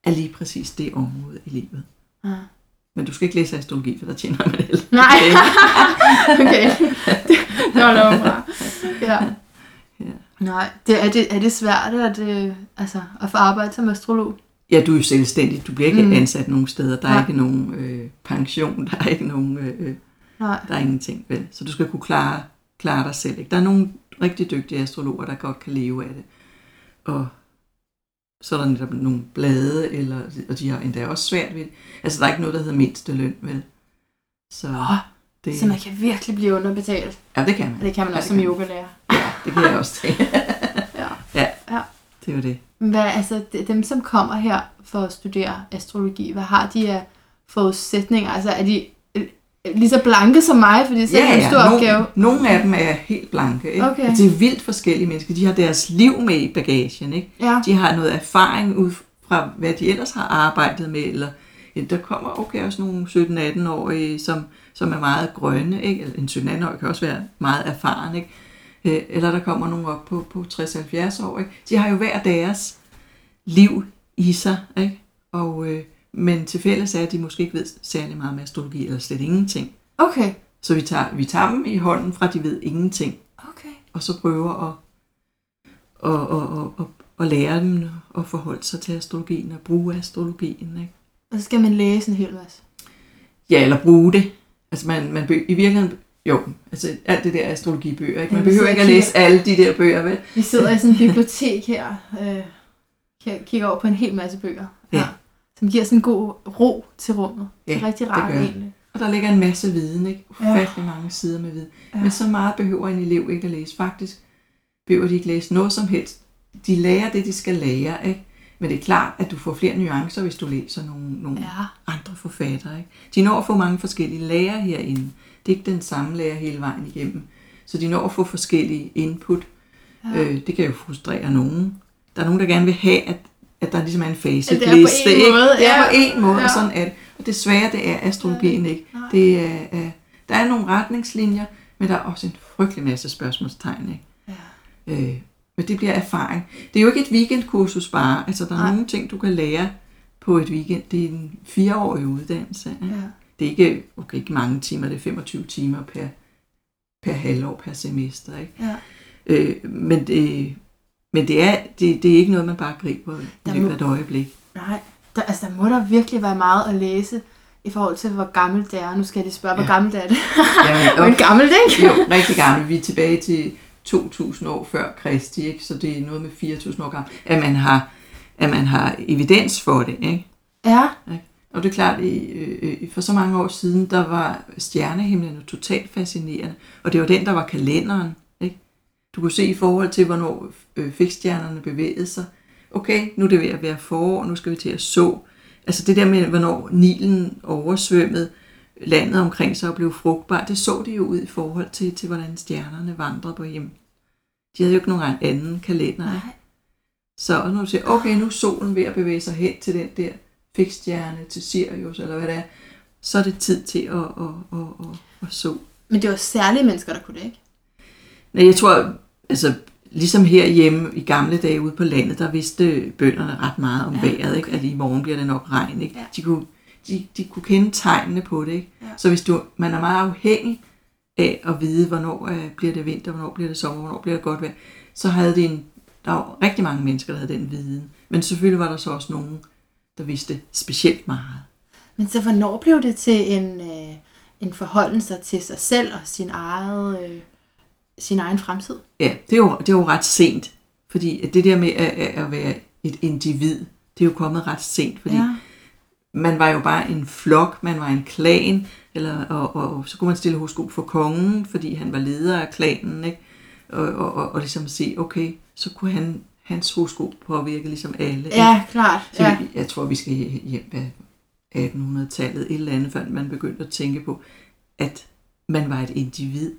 Speaker 2: af lige præcis det område i livet?
Speaker 1: Ja.
Speaker 2: Men du skal ikke læse astrologi, for der tjener man heller
Speaker 1: Nej. okay. Det, var fra. Ja. Nej, det, er, det, er det svært at, øh, altså, at få arbejde som astrolog?
Speaker 2: Ja, du er jo selvstændig. Du bliver ikke
Speaker 1: Mm.
Speaker 2: ansat nogen steder. Der er
Speaker 1: Nej.
Speaker 2: ikke nogen øh, pension. Der er ikke nogen... Øh, øh,
Speaker 1: Nej.
Speaker 2: der er ingenting, vel? Så du skal kunne klare, klare dig selv. Ikke? Der er nogle rigtig dygtige astrologer, der godt kan leve af det. Og så er der netop nogle blade, eller, og de har endda også svært ved det. Altså, der er ikke noget, der hedder mindste løn, vel? Så det,
Speaker 1: Så man kan virkelig blive underbetalt.
Speaker 2: ja, det kan man.
Speaker 1: det kan man
Speaker 2: Ja,
Speaker 1: også som yogalærer.
Speaker 2: Ja, det kan jeg også tænke.
Speaker 1: Ja.
Speaker 2: ja,
Speaker 1: Ja.
Speaker 2: det er jo det.
Speaker 1: Hvad, altså, de- dem, som kommer her for at studere astrologi, hvad har de af forudsætninger? Altså, er de øh, lige så blanke som mig, fordi det er ja, en stor
Speaker 2: nogle,
Speaker 1: opgave?
Speaker 2: nogle af dem er helt blanke. Ikke?
Speaker 1: Okay.
Speaker 2: Altså, det er vildt forskellige mennesker. De har deres liv med i bagagen. Ikke?
Speaker 1: Ja.
Speaker 2: De har noget erfaring ud fra, hvad de ellers har arbejdet med. Eller, ja, der kommer okay, også nogle 17-18-årige, som, som er meget grønne. Ikke? Eller en 17-18-årig kan også være meget erfaren. Ikke? Øh, Eller der kommer nogle op på, på 60-70 år. Ikke? De har jo hver deres liv i sig. Ikke? Og, øh, men til fælles er, at de måske ikke ved særlig meget om astrologi, eller slet ingenting.
Speaker 1: Okay.
Speaker 2: Så vi tager, vi tager dem i hånden fra, de ved ingenting,
Speaker 1: Okay.
Speaker 2: og så prøver at, at, at, at, at, at lære dem at forholde sig til astrologien og bruge astrologien. Ikke?
Speaker 1: Og så skal man læse en hel masse.
Speaker 2: Ja, eller bruge det. Altså man, man be, i virkeligheden, jo, altså alt det der astrologibøger, ikke?
Speaker 1: Ja,
Speaker 2: man behøver ikke at læse alle de der bøger, vel?
Speaker 1: Vi sidder i sådan et bibliotek her, øh, kig- kigger over på en hel masse bøger.
Speaker 2: Ja.
Speaker 1: Som giver sådan en god ro til rummet. det er
Speaker 2: Ja,
Speaker 1: rigtig rart
Speaker 2: det.
Speaker 1: egentlig.
Speaker 2: Og der ligger en masse viden, ikke?
Speaker 1: Ja.
Speaker 2: Ufattelig mange sider med viden.
Speaker 1: Ja.
Speaker 2: Men så meget behøver en elev ikke at læse. Faktisk behøver de ikke læse noget som helst. De lærer det, de skal lære, ikke? Men det er klart, at du får flere nuancer, hvis du læser nogle, nogle
Speaker 1: Ja.
Speaker 2: andre forfattere. Ikke? De når at få mange forskellige lærer herinde. Det er ikke den samme lærer hele vejen igennem. Så de når at få forskellige input.
Speaker 1: Ja.
Speaker 2: Øh, det kan jo frustrere nogen. Der er nogen, der gerne vil have, at, at der ligesom er en facitliste.
Speaker 1: At det er på
Speaker 2: ikke?
Speaker 1: måde,
Speaker 2: Det er
Speaker 1: ja.
Speaker 2: på en måde,
Speaker 1: Ja.
Speaker 2: og sådan er det. Og desværre, det er astrologien ikke.
Speaker 1: Nej.
Speaker 2: Det er, er, der er nogle retningslinjer, men der er også en frygtelig masse spørgsmålstegn. Ikke?
Speaker 1: Ja.
Speaker 2: Øh, men det bliver erfaring. Det er jo ikke et weekendkursus bare. Altså, der er
Speaker 1: Nej.
Speaker 2: nogle ting, du kan lære på et weekend. Det er en fireårig uddannelse.
Speaker 1: Ja.
Speaker 2: Det er ikke, okay, ikke mange timer, det er 25 timer per, per halvår, per semester. Ikke?
Speaker 1: Ja.
Speaker 2: Øh, men det, men det, er, det, det er ikke noget, man bare griber i
Speaker 1: Der
Speaker 2: løbet
Speaker 1: må-
Speaker 2: af et øjeblik.
Speaker 1: Nej, der, altså der må der virkelig være meget at læse i forhold til, hvor gammelt det er. Nu skal de spørge, hvor
Speaker 2: Ja.
Speaker 1: gammelt er det?
Speaker 2: Ja,
Speaker 1: Men gammelt, ikke?
Speaker 2: jo, rigtig gammel. Vi er tilbage til 2000 år før Kristi, ikke? så det er noget med 4000 år gammel, at man har, at man har evidens for det. Ikke?
Speaker 1: Ja,
Speaker 2: Og det er klart, i, øh, for så mange år siden, der var stjernehimlen jo totalt fascinerende, og det var den, der var kalenderen. Ikke? Du kunne se i forhold til, hvornår øh, fikstjernerne bevægede sig. Okay, nu er det ved at være forår, nu skal vi til at så. Altså det der med, hvornår Nilen oversvømmede landet omkring sig og blev frugtbart, det så de jo ud i forhold til, til hvordan stjernerne vandrede på himlen. De havde jo ikke nogen anden kalender.
Speaker 1: Nej.
Speaker 2: Så når du siger, okay, nu er solen ved at bevæge sig hen til den der fikstjerne, til Sirius, eller hvad det er, så er det tid til at, at, at, at, at så.
Speaker 1: Men det var særlige mennesker, der kunne det, ikke?
Speaker 2: Nej, jeg tror, altså, ligesom herhjemme i gamle dage ude på landet, der vidste bønderne ret meget om
Speaker 1: Ja,
Speaker 2: ja, vejret, ikke?
Speaker 1: okay.
Speaker 2: at i morgen bliver det nok regn. Ikke?
Speaker 1: Ja.
Speaker 2: De, kunne, de, de kunne kende tegnene på det. Ikke?
Speaker 1: Ja.
Speaker 2: Så hvis du, man er meget afhængig af at vide, hvornår øh, bliver det vinter, hvornår bliver det sommer, hvornår bliver det godt vejr, så havde det en, der var rigtig mange mennesker, der havde den viden. Men selvfølgelig var der så også nogen, der vidste specielt meget.
Speaker 1: Men så hvornår blev det til en, øh, en forholdelse til sig selv og sin, eget, øh, sin egen fremtid?
Speaker 2: Ja, det er, jo, det er jo ret sent, fordi det der med at, at at være et individ, det er jo kommet ret sent, fordi ja. Man var jo bare en flok, man var en klan, eller, og, og, og så kunne man stille horoskop for kongen, fordi han var leder af klanen, ikke? Og, og, og, og ligesom sige, okay, så kunne han, hans horoskop påvirke ligesom alle. ikke?
Speaker 1: Ja, klart.
Speaker 2: Så
Speaker 1: Ja.
Speaker 2: jeg tror, vi skal hjem af 1800-tallet, et eller andet, før man begyndte at tænke på, at man var et individ,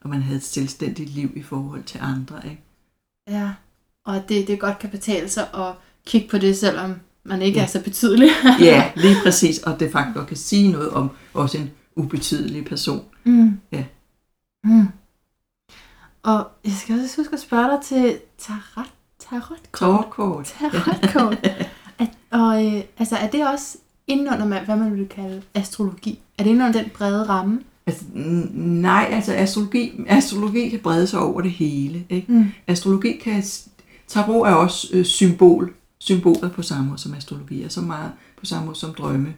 Speaker 2: og man havde et selvstændigt liv i forhold til andre. Ikke?
Speaker 1: ja. Og det, det godt kan betale sig at kigge på det, selvom man ikke
Speaker 2: Ja.
Speaker 1: er så betydelig.
Speaker 2: Ja, lige præcis, og det faktisk godt kan sige noget om også en ubetydelig person.
Speaker 1: Mm.
Speaker 2: Ja.
Speaker 1: Mm. Og jeg skal også huske at spørge dig til tarot, tarotkort. Tarotkort. At, og øh, altså, er det også inden under, hvad man ville kalde astrologi? Er det inden under den brede ramme?
Speaker 2: Altså, nej, altså astrologi, astrologi kan brede sig over det hele. Ikke?
Speaker 1: Mm.
Speaker 2: Astrologi kan... Tarot er også øh, symbol, symboler på samme måde som astrologi, og så meget på samme måde som drømme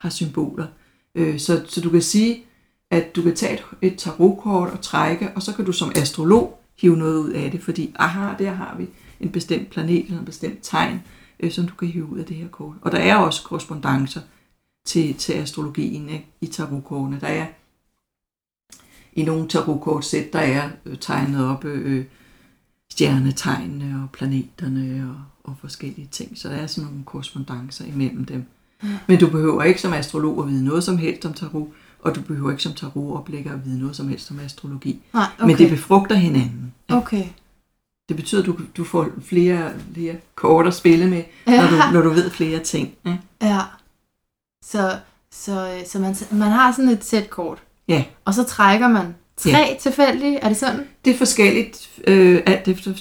Speaker 2: har symboler. Øh, så, så du kan sige, at du kan tage et, et tarotkort og trække, og så kan du som astrolog hive noget ud af det, fordi aha, der har vi en bestemt planet eller en bestemt tegn, øh, som du kan hive ud af det her kort. Og der er også korrespondencer til, til astrologien ikke? i tarotkortene. Der er i nogle tarotkortsæt, der er øh, tegnet op øh, øh stjernetegnene og planeterne og, og forskellige ting. Så der er sådan nogle korrespondencer imellem dem. Men du behøver ikke som astrolog at vide noget som helst om tarot, og du behøver ikke som tarotoplægger at vide noget som helst om astrologi.
Speaker 1: Nej, okay.
Speaker 2: Men det befrugter hinanden.
Speaker 1: Okay.
Speaker 2: Det betyder, at du, du får flere, flere kort at spille med,
Speaker 1: Ja.
Speaker 2: når, du, når du ved flere ting. Ikke?
Speaker 1: Ja. Så, så, så man, man har sådan et sæt kort.
Speaker 2: Ja.
Speaker 1: Og så trækker man tre
Speaker 2: Ja.
Speaker 1: tilfældige. Er det sådan?
Speaker 2: Det er forskelligt, øh, alt efter,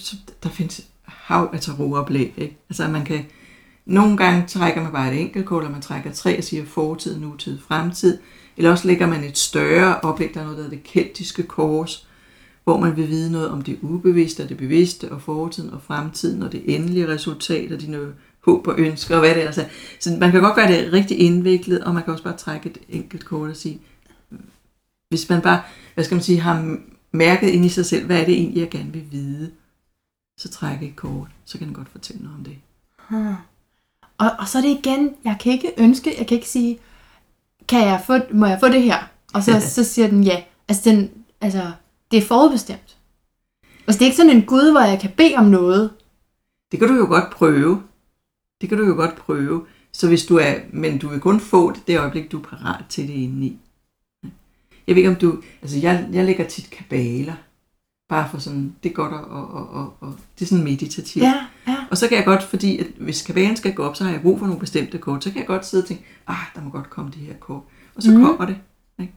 Speaker 2: der findes hav af tarotoplæg. Ikke? Altså man kan, nogle gange trækker man bare et enkelt kort, eller man trækker tre og siger fortid, nutid, fremtid. Eller også lægger man et større oplæg, der er noget, der hedder det keltiske kors, hvor man vil vide noget om det ubevidste og det bevidste, og fortiden og fremtiden, og det endelige resultat, og dine håb og ønsker, og hvad det ellers er. Altså, så man kan godt gøre det rigtig indviklet, og man kan også bare trække et enkelt kort og sige, hvis man bare, hvad skal man sige, har mærket ind i sig selv, hvad er det egentlig, jeg gerne vil vide, så trække et kort, så kan den godt fortælle noget om det.
Speaker 1: Hmm. Og, og så er det igen, jeg kan ikke ønske, jeg kan ikke sige, kan jeg få, må jeg få det her? Og så, så siger den ja. Altså, den, altså, det er forudbestemt. Altså, det er ikke sådan en gud, hvor jeg kan bede om noget.
Speaker 2: Det kan du jo godt prøve. Det kan du jo godt prøve. Så hvis du er, men du vil kun få det det øjeblik, du er parat til det indeni. Jeg ved ikke om du, altså jeg, jeg lægger tit kabaler. Bare for sådan, det er godt og, og, og, og, det er sådan meditativt.
Speaker 1: Ja, ja.
Speaker 2: Og så kan jeg godt, fordi at hvis kabalen skal gå op, så har jeg brug for nogle bestemte kort, så kan jeg godt sidde og tænke, ah, der må godt komme det her kort. Og så mm. kommer det. Ikke?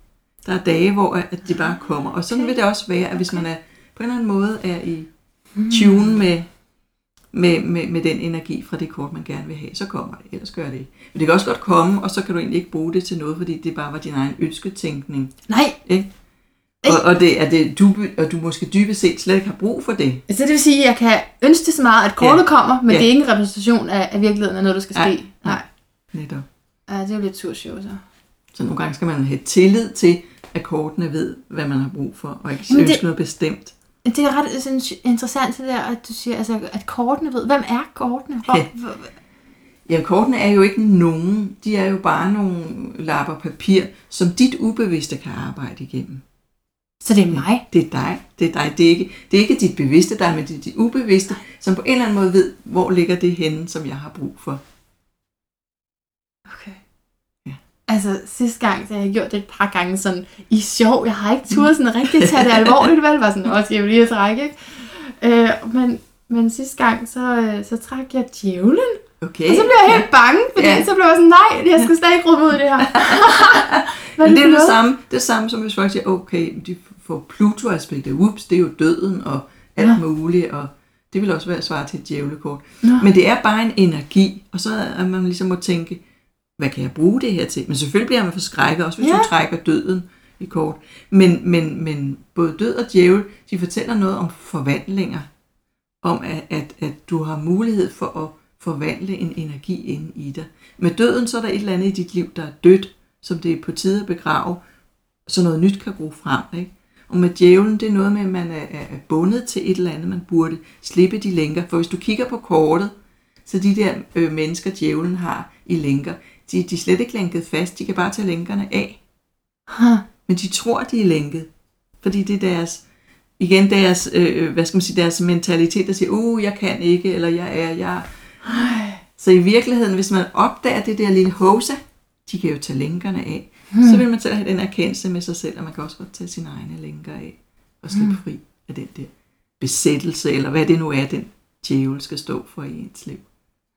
Speaker 2: Der er dage, hvor at de bare kommer. Og sådan
Speaker 1: Okay.
Speaker 2: vil det også være, at hvis man er på en eller anden måde er i
Speaker 1: Mm.
Speaker 2: tune med, med, med, med den energi fra det kort, man gerne vil have, så kommer det. Ellers gør det ikke. Men det kan også godt komme, og så kan du egentlig ikke bruge det til noget, fordi det bare var din egen ønsketænkning.
Speaker 1: Nej,
Speaker 2: Ikke? Og, og, det er det, du, og du måske dybest set slet ikke har brug for det.
Speaker 1: altså det vil sige, at jeg kan ønske det så meget, at kortet
Speaker 2: Ja.
Speaker 1: kommer, men
Speaker 2: Ja.
Speaker 1: det er ikke en repræsentation af, af virkeligheden af noget, der skal ske.
Speaker 2: Nej.
Speaker 1: Nej.
Speaker 2: Netop.
Speaker 1: Ja, det er jo lidt surshow, så.
Speaker 2: Så nogle gange skal man have tillid til, at kortene ved, hvad man har brug for, og ikke
Speaker 1: Men det-
Speaker 2: ønske noget bestemt.
Speaker 1: Det er ret sådan, interessant det der, at du siger, altså, at kortene ved, hvem er kortene? Hvor,
Speaker 2: Ja.
Speaker 1: hvor,
Speaker 2: Jamen, kortene er jo ikke nogen. De er jo bare nogle lapper papir, som dit ubevidste kan arbejde igennem.
Speaker 1: Så det er mig?
Speaker 2: Det er dig. Det er dig. Det er ikke, det er ikke dit bevidste dig, men det er dit ubevidste, som på en eller anden måde ved, hvor ligger det henne, som jeg har brug for.
Speaker 1: Okay.
Speaker 2: Ja.
Speaker 1: Altså, sidste gang, så har jeg gjort det et par gange sådan, i sjov, jeg har ikke turde sådan rigtig tage det alvorligt, vel? Var sådan, også jeg jo lige at trække, ikke? Øh, men, men sidste gang, så, øh, så trak jeg djævlen,
Speaker 2: Okay?
Speaker 1: og så blev jeg helt bange, fordi
Speaker 2: Ja.
Speaker 1: ja. så blev jeg sådan, nej, jeg skal slet ikke ud i det her.
Speaker 2: Men det er det samme, det samme som hvis folk siger, okay, de får Pluto-aspektet, ups, det er jo døden og alt
Speaker 1: Ja.
Speaker 2: muligt, og det vil også være svar til et djævlekort.
Speaker 1: Nå.
Speaker 2: Men det er bare en energi, og så er man ligesom må tænke, hvad kan jeg bruge det her til? Men selvfølgelig bliver man forskrækket, også hvis
Speaker 1: Ja.
Speaker 2: ja. du trækker døden i kort. Men, men, men både død og djævel, de fortæller noget om forvandlinger. Om at, at, at du har mulighed for at forvandle en energi ind i dig. Med døden, så er der et eller andet i dit liv, der er dødt, som det er på tide at begrave, så noget nyt kan gro frem. Ikke? Og med djævlen, det er noget med, at man er, bundet til et eller andet, man burde slippe de lænker. For hvis du kigger på kortet, så de der øh, mennesker, djævlen har i lænker, de, de er slet ikke lænket fast, de kan bare tage lænkerne af.
Speaker 1: Huh.
Speaker 2: Men de tror, de er lænket. Fordi det er deres, igen deres, øh, hvad skal man sige, deres mentalitet, der siger, uh, jeg kan ikke, eller jeg er, jeg... Så i virkeligheden, hvis man opdager det der lille hosa, de kan jo tage lænkerne af, hmm. så vil man selv have den erkendelse med sig selv, og man kan også godt tage sine egne lænker af, og slippe hmm. fri af den der besættelse, eller hvad det nu er, den djævel skal stå for i ens liv.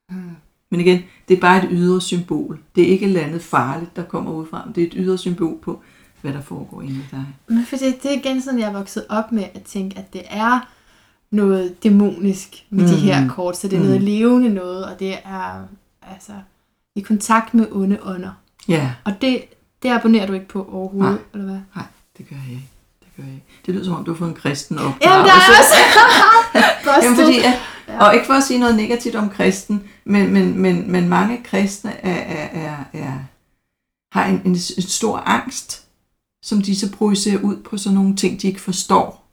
Speaker 1: Hmm.
Speaker 2: Men igen, det er bare et ydre symbol. Det er ikke et eller andet farligt, der kommer udefra. Det er et ydre symbol på, hvad der foregår inde i dig.
Speaker 1: Men fordi det er igen sådan, jeg er vokset op med at tænke, at det er noget dæmonisk med mm. de her kort, så det er
Speaker 2: Mm.
Speaker 1: noget levende noget, og det er altså i kontakt med onde ånder.
Speaker 2: Ja,
Speaker 1: Og det, Det abonnerer du ikke på overhovedet,
Speaker 2: Nej.
Speaker 1: eller hvad?
Speaker 2: Nej, det gør jeg ikke. Det gør jeg ikke. Det lyder som om, du har fået en kristen
Speaker 1: Jamen,
Speaker 2: opdragelse.
Speaker 1: der er også...
Speaker 2: Jamen, fordi, at, og ikke for at sige noget negativt om kristen, men, men, men, men mange kristne er, er, er, er, har en, en, en stor angst, som de så projicerer ud på sådan nogle ting, de ikke forstår,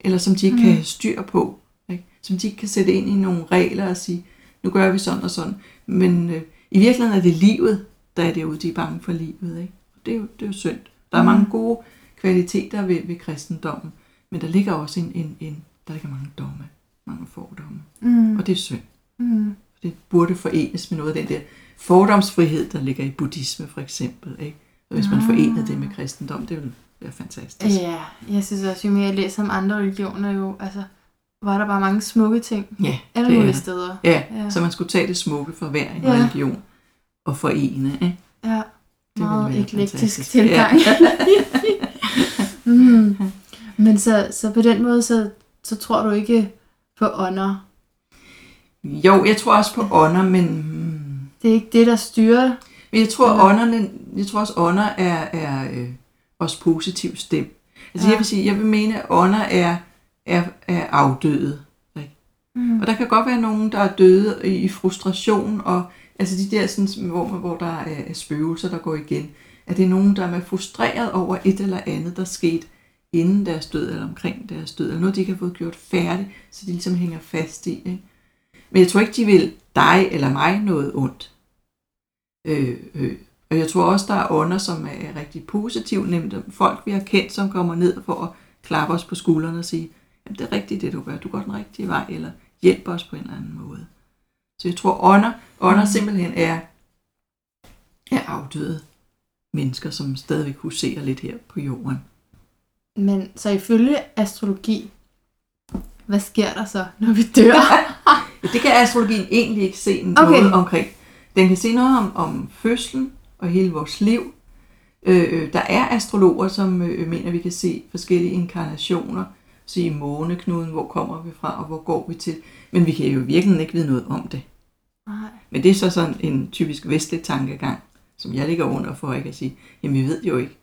Speaker 2: eller som de ikke mm. kan have styr på, ikke? som de ikke kan sætte ind i nogle regler og sige, nu gør vi sådan og sådan. Men øh, i virkeligheden er det livet, der er derude, de er bange for livet. Ikke? Og det er jo, det er jo synd. Der er
Speaker 1: Mm.
Speaker 2: mange gode kvaliteter ved, ved kristendommen, men der ligger også en, en, en der ligger mange domme, mange fordomme.
Speaker 1: Mm.
Speaker 2: Og det er synd.
Speaker 1: Mm.
Speaker 2: Det burde forenes med noget af den der fordomsfrihed, der ligger i buddhisme for eksempel. Ikke? Og hvis man
Speaker 1: Ah.
Speaker 2: forenede det med kristendom, det ville være fantastisk.
Speaker 1: Ja, jeg synes også, jo mere jeg læser om andre religioner, jo, altså, var der bare mange smukke ting.
Speaker 2: Ja,
Speaker 1: Alle mulige steder.
Speaker 2: Ja,
Speaker 1: Ja.
Speaker 2: så man skulle tage det smukke for hver en
Speaker 1: Ja.
Speaker 2: religion og forene. Ikke?
Speaker 1: Ja,
Speaker 2: Det
Speaker 1: meget eklektisk tilgang. mm. Men så, så på den måde, så, så tror du ikke på ånder.
Speaker 2: Jo, jeg tror også på ånder, men, hmm,
Speaker 1: Det er ikke det, der styrer.
Speaker 2: men jeg tror,
Speaker 1: Eller-
Speaker 2: ånderne, jeg tror også, ånder er, er øh, også positivt stemt. Altså
Speaker 1: Ja.
Speaker 2: jeg vil sige, jeg vil mene, at ånder er, er, er afdøde.
Speaker 1: Mm.
Speaker 2: Og der kan godt være nogen, der er døde i frustration, og altså de der, sådan, hvor, hvor der er, spøgelser, der går igen. er det nogen, der er frustreret over et eller andet, der skete inden deres død, eller omkring deres død, eller noget, de ikke har fået gjort færdigt, så de ligesom hænger fast i. Ikke? Men jeg tror ikke, de vil dig eller mig noget ondt. Øh, øh. Og jeg tror også, der er ånder, som er rigtig positive, nemlig folk, vi har kendt, som kommer ned for at klappe os på skuldrene og sige, jamen det er rigtigt, det du gør, du går den rigtige vej, eller hjælper os på en eller anden måde. Så jeg tror, ånder, ånder
Speaker 1: Mm.
Speaker 2: simpelthen er, er afdøde mennesker, som stadigvæk huserer lidt her på jorden.
Speaker 1: Men så ifølge astrologi, hvad sker der så, når vi dør?
Speaker 2: Det kan astrologien egentlig ikke se
Speaker 1: Okay.
Speaker 2: noget omkring. Den kan se noget om, om fødslen og hele vores liv. Øh, øh, der er astrologer, som øh, mener, at vi kan se forskellige inkarnationer. Sige måneknuden, hvor kommer vi fra, og hvor går vi til. Men vi kan jo virkelig ikke vide noget om det.
Speaker 1: Nej.
Speaker 2: Men det er så sådan en typisk vestlig tankegang, som jeg ligger under for ikke at sige, jamen vi ved jo ikke.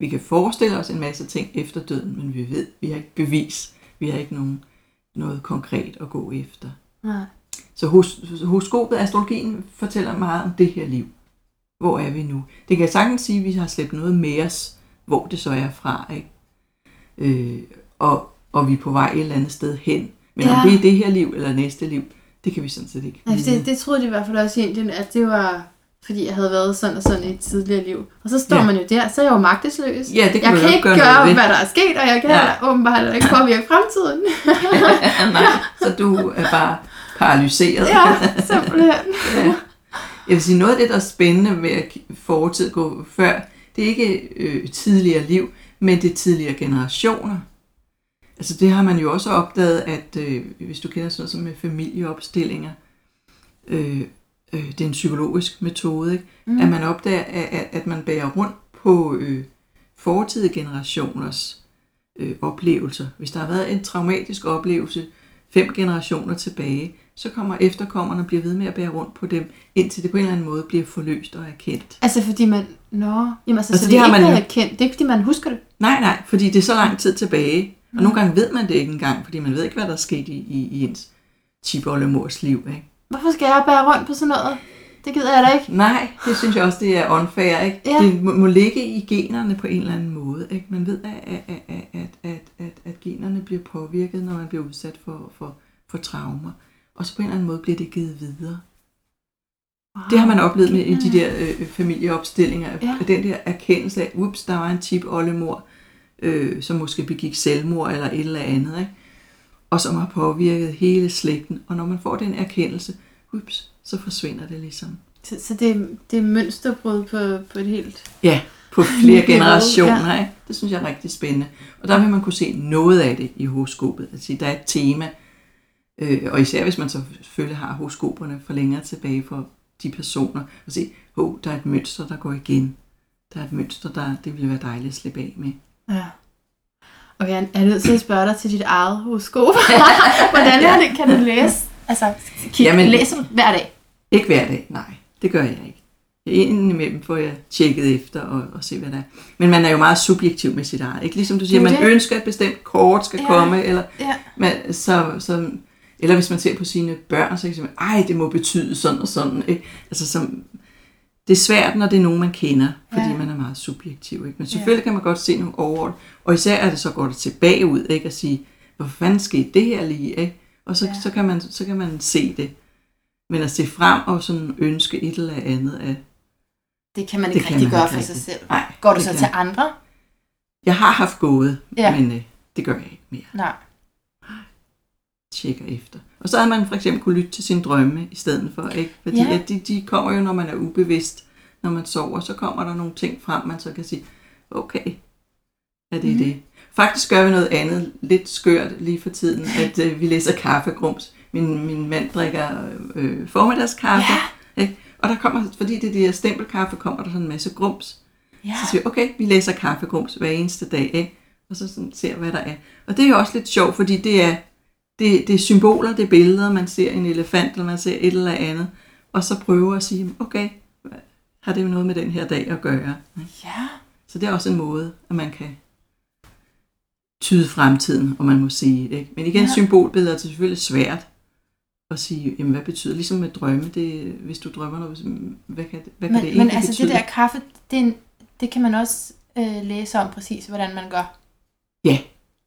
Speaker 2: Vi kan forestille os en masse ting efter døden, men vi ved, vi har ikke bevis. Vi har ikke nogen, noget konkret at gå efter.
Speaker 1: Nej.
Speaker 2: Så hos, horoskopet, astrologien, fortæller meget om det her liv. Hvor er vi nu? Det kan jeg sagtens sige, at vi har slæbt noget med os, hvor det så er fra. Ikke? Øh, og, og vi er på vej et eller andet sted hen. Men ja. Om det er det her liv eller næste liv, det kan vi sådan set ikke
Speaker 1: Ja, for
Speaker 2: vide.
Speaker 1: det, det troede de i hvert fald også i Indien, at det var, fordi jeg havde været sådan og sådan i et tidligere liv. Og så står
Speaker 2: Ja.
Speaker 1: man jo der, så er jeg jo magtesløs.
Speaker 2: Ja, det kan
Speaker 1: jeg kan ikke
Speaker 2: gøre
Speaker 1: gøre,
Speaker 2: ved.
Speaker 1: hvad der er sket, og jeg kan
Speaker 2: Ja.
Speaker 1: åbenbart heller ikke påvirke fremtiden.
Speaker 2: Nej, så du er bare paralyseret.
Speaker 1: ja, simpelthen.
Speaker 2: Ja. Jeg vil sige, noget af det, der er spændende med at fortid gå før, det er ikke øh, tidligere liv, men det er tidligere generationer. Altså det har man jo også opdaget, at øh, hvis du kender sådan noget som med familieopstillinger, øh, øh, det er en psykologisk metode, ikke? Mm. at man opdager, at, at, man bærer rundt på øh, fortidige generationers øh, oplevelser. Hvis der har været en traumatisk oplevelse fem generationer tilbage, så kommer efterkommerne og bliver ved med at bære rundt på dem, indtil det på en eller anden måde bliver forløst og erkendt.
Speaker 1: Altså fordi man, nå, jamen altså,
Speaker 2: Altså,
Speaker 1: så
Speaker 2: det
Speaker 1: det
Speaker 2: har
Speaker 1: ikke
Speaker 2: man
Speaker 1: noget
Speaker 2: jo-
Speaker 1: kendt. Det er ikke fordi man husker det.
Speaker 2: Nej, nej, fordi det er så lang tid tilbage. Og nogle gange ved man det ikke engang, fordi man ved ikke, hvad der er sket i, i, i ens tipoldemors liv. Ikke?
Speaker 1: Hvorfor skal jeg bære rundt på sådan noget? Det gider jeg da ikke.
Speaker 2: Nej, det synes jeg også, det er unfair. Ikke?
Speaker 1: Ja.
Speaker 2: Det må, må ligge i generne på en eller anden måde. Ikke? Man ved, at, at, at, at, at, at, generne bliver påvirket, når man bliver udsat for, for, for traumer. Og så på en eller anden måde bliver det givet videre.
Speaker 1: Wow.
Speaker 2: Det har man oplevet med i de der øh, familieopstillinger.
Speaker 1: Ja.
Speaker 2: Den der erkendelse af, ups, der var en tip oldemor, øh, som måske begik selvmord eller et eller andet. Ikke? Og som har påvirket hele slægten. Og når man får den erkendelse, ups, så forsvinder det ligesom.
Speaker 1: Så, så det, er- det er mønsterbrud på, på et helt...
Speaker 2: Ja, på flere generationer. Ja. Det synes jeg er rigtig spændende. Og der vil man kunne se noget af det i horoskopet. Altså, der er et tema. Øh, og især hvis man så selvfølgelig har horoskoperne for længere tilbage for de personer. Og se, oh, der er et mønster, der går igen. Der er et mønster, der det ville være dejligt at slippe af med.
Speaker 1: Ja. Okay, jeg er nødt til at spørge dig til dit eget horoskop. Hvordan er det, kan du læse? Altså, kig,
Speaker 2: Jamen-
Speaker 1: læser du hver dag?
Speaker 2: Ikke hver dag, nej. Det gør jeg ikke. Indimellem får jeg tjekket efter og, og se, hvad der er. Men man er jo meget subjektiv med sit eget. Ikke? Ligesom du siger,
Speaker 1: er
Speaker 2: man
Speaker 1: det.
Speaker 2: ønsker, at et bestemt kort skal
Speaker 1: Ja.
Speaker 2: komme, eller,
Speaker 1: Ja.
Speaker 2: man, så, så, eller hvis man ser på sine børn, så kan man sige, ej, det må betyde sådan og sådan. Ikke? Altså, som, det er svært, når det er nogen, man kender, fordi
Speaker 1: Ja.
Speaker 2: ja. man er meget subjektiv. Ikke? Men selvfølgelig kan man godt se nogle overord, og især er det så godt at tilbage ud, ikke? at sige, hvor fanden skete det her lige? Ikke? Og så,
Speaker 1: Ja.
Speaker 2: ja. så, kan man, så kan man se det. Men at se frem og sådan ønske et eller andet af,
Speaker 1: Det kan man
Speaker 2: Det
Speaker 1: ikke
Speaker 2: kan
Speaker 1: rigtig
Speaker 2: man
Speaker 1: gøre
Speaker 2: ikke
Speaker 1: for sig
Speaker 2: rigtig.
Speaker 1: selv.
Speaker 2: Nej,
Speaker 1: Går du
Speaker 2: det
Speaker 1: så til andre?
Speaker 2: Jeg har haft gået,
Speaker 1: Ja.
Speaker 2: ja. men øh, det gør jeg ikke mere.
Speaker 1: Nej.
Speaker 2: Tjekker efter. Og så havde man for eksempel kunne lytte til sine drømme i stedet for, ikke? Fordi
Speaker 1: Ja.
Speaker 2: at de, de kommer jo, når man er ubevidst. Når man sover, så kommer der nogle ting frem, man så kan sige, okay, er det mm. det? Faktisk gør vi noget andet, lidt skørt lige for tiden, at øh, vi læser kaffegrums. Min, min mand drikker øh, formiddagskaffe,
Speaker 1: Ja.
Speaker 2: ikke? og der kommer, fordi det er her stempelkaffe, kommer der sådan en masse grums.
Speaker 1: Ja.
Speaker 2: Så siger vi, okay, vi læser kaffegrums hver eneste dag, ikke? og så sådan ser, hvad der er. Og det er jo også lidt sjovt, fordi det er, det, det er symboler, det er billeder, man ser en elefant, eller man ser et eller andet, og så prøver at sige, okay, har det jo noget med den her dag at gøre?
Speaker 1: Ja.
Speaker 2: Så det er også en måde, at man kan tyde fremtiden, om man må sige. Ikke? Men igen,
Speaker 1: Ja.
Speaker 2: ja. symbolbilleder er selvfølgelig svært at sige, jamen, hvad betyder Ligesom med drømme, det, hvis du drømmer noget, hvad kan, hvad kan
Speaker 1: Men,
Speaker 2: det
Speaker 1: men
Speaker 2: egentlig
Speaker 1: altså
Speaker 2: betyde?
Speaker 1: det der kaffe, det, det kan man også øh, læse om præcis, hvordan man gør.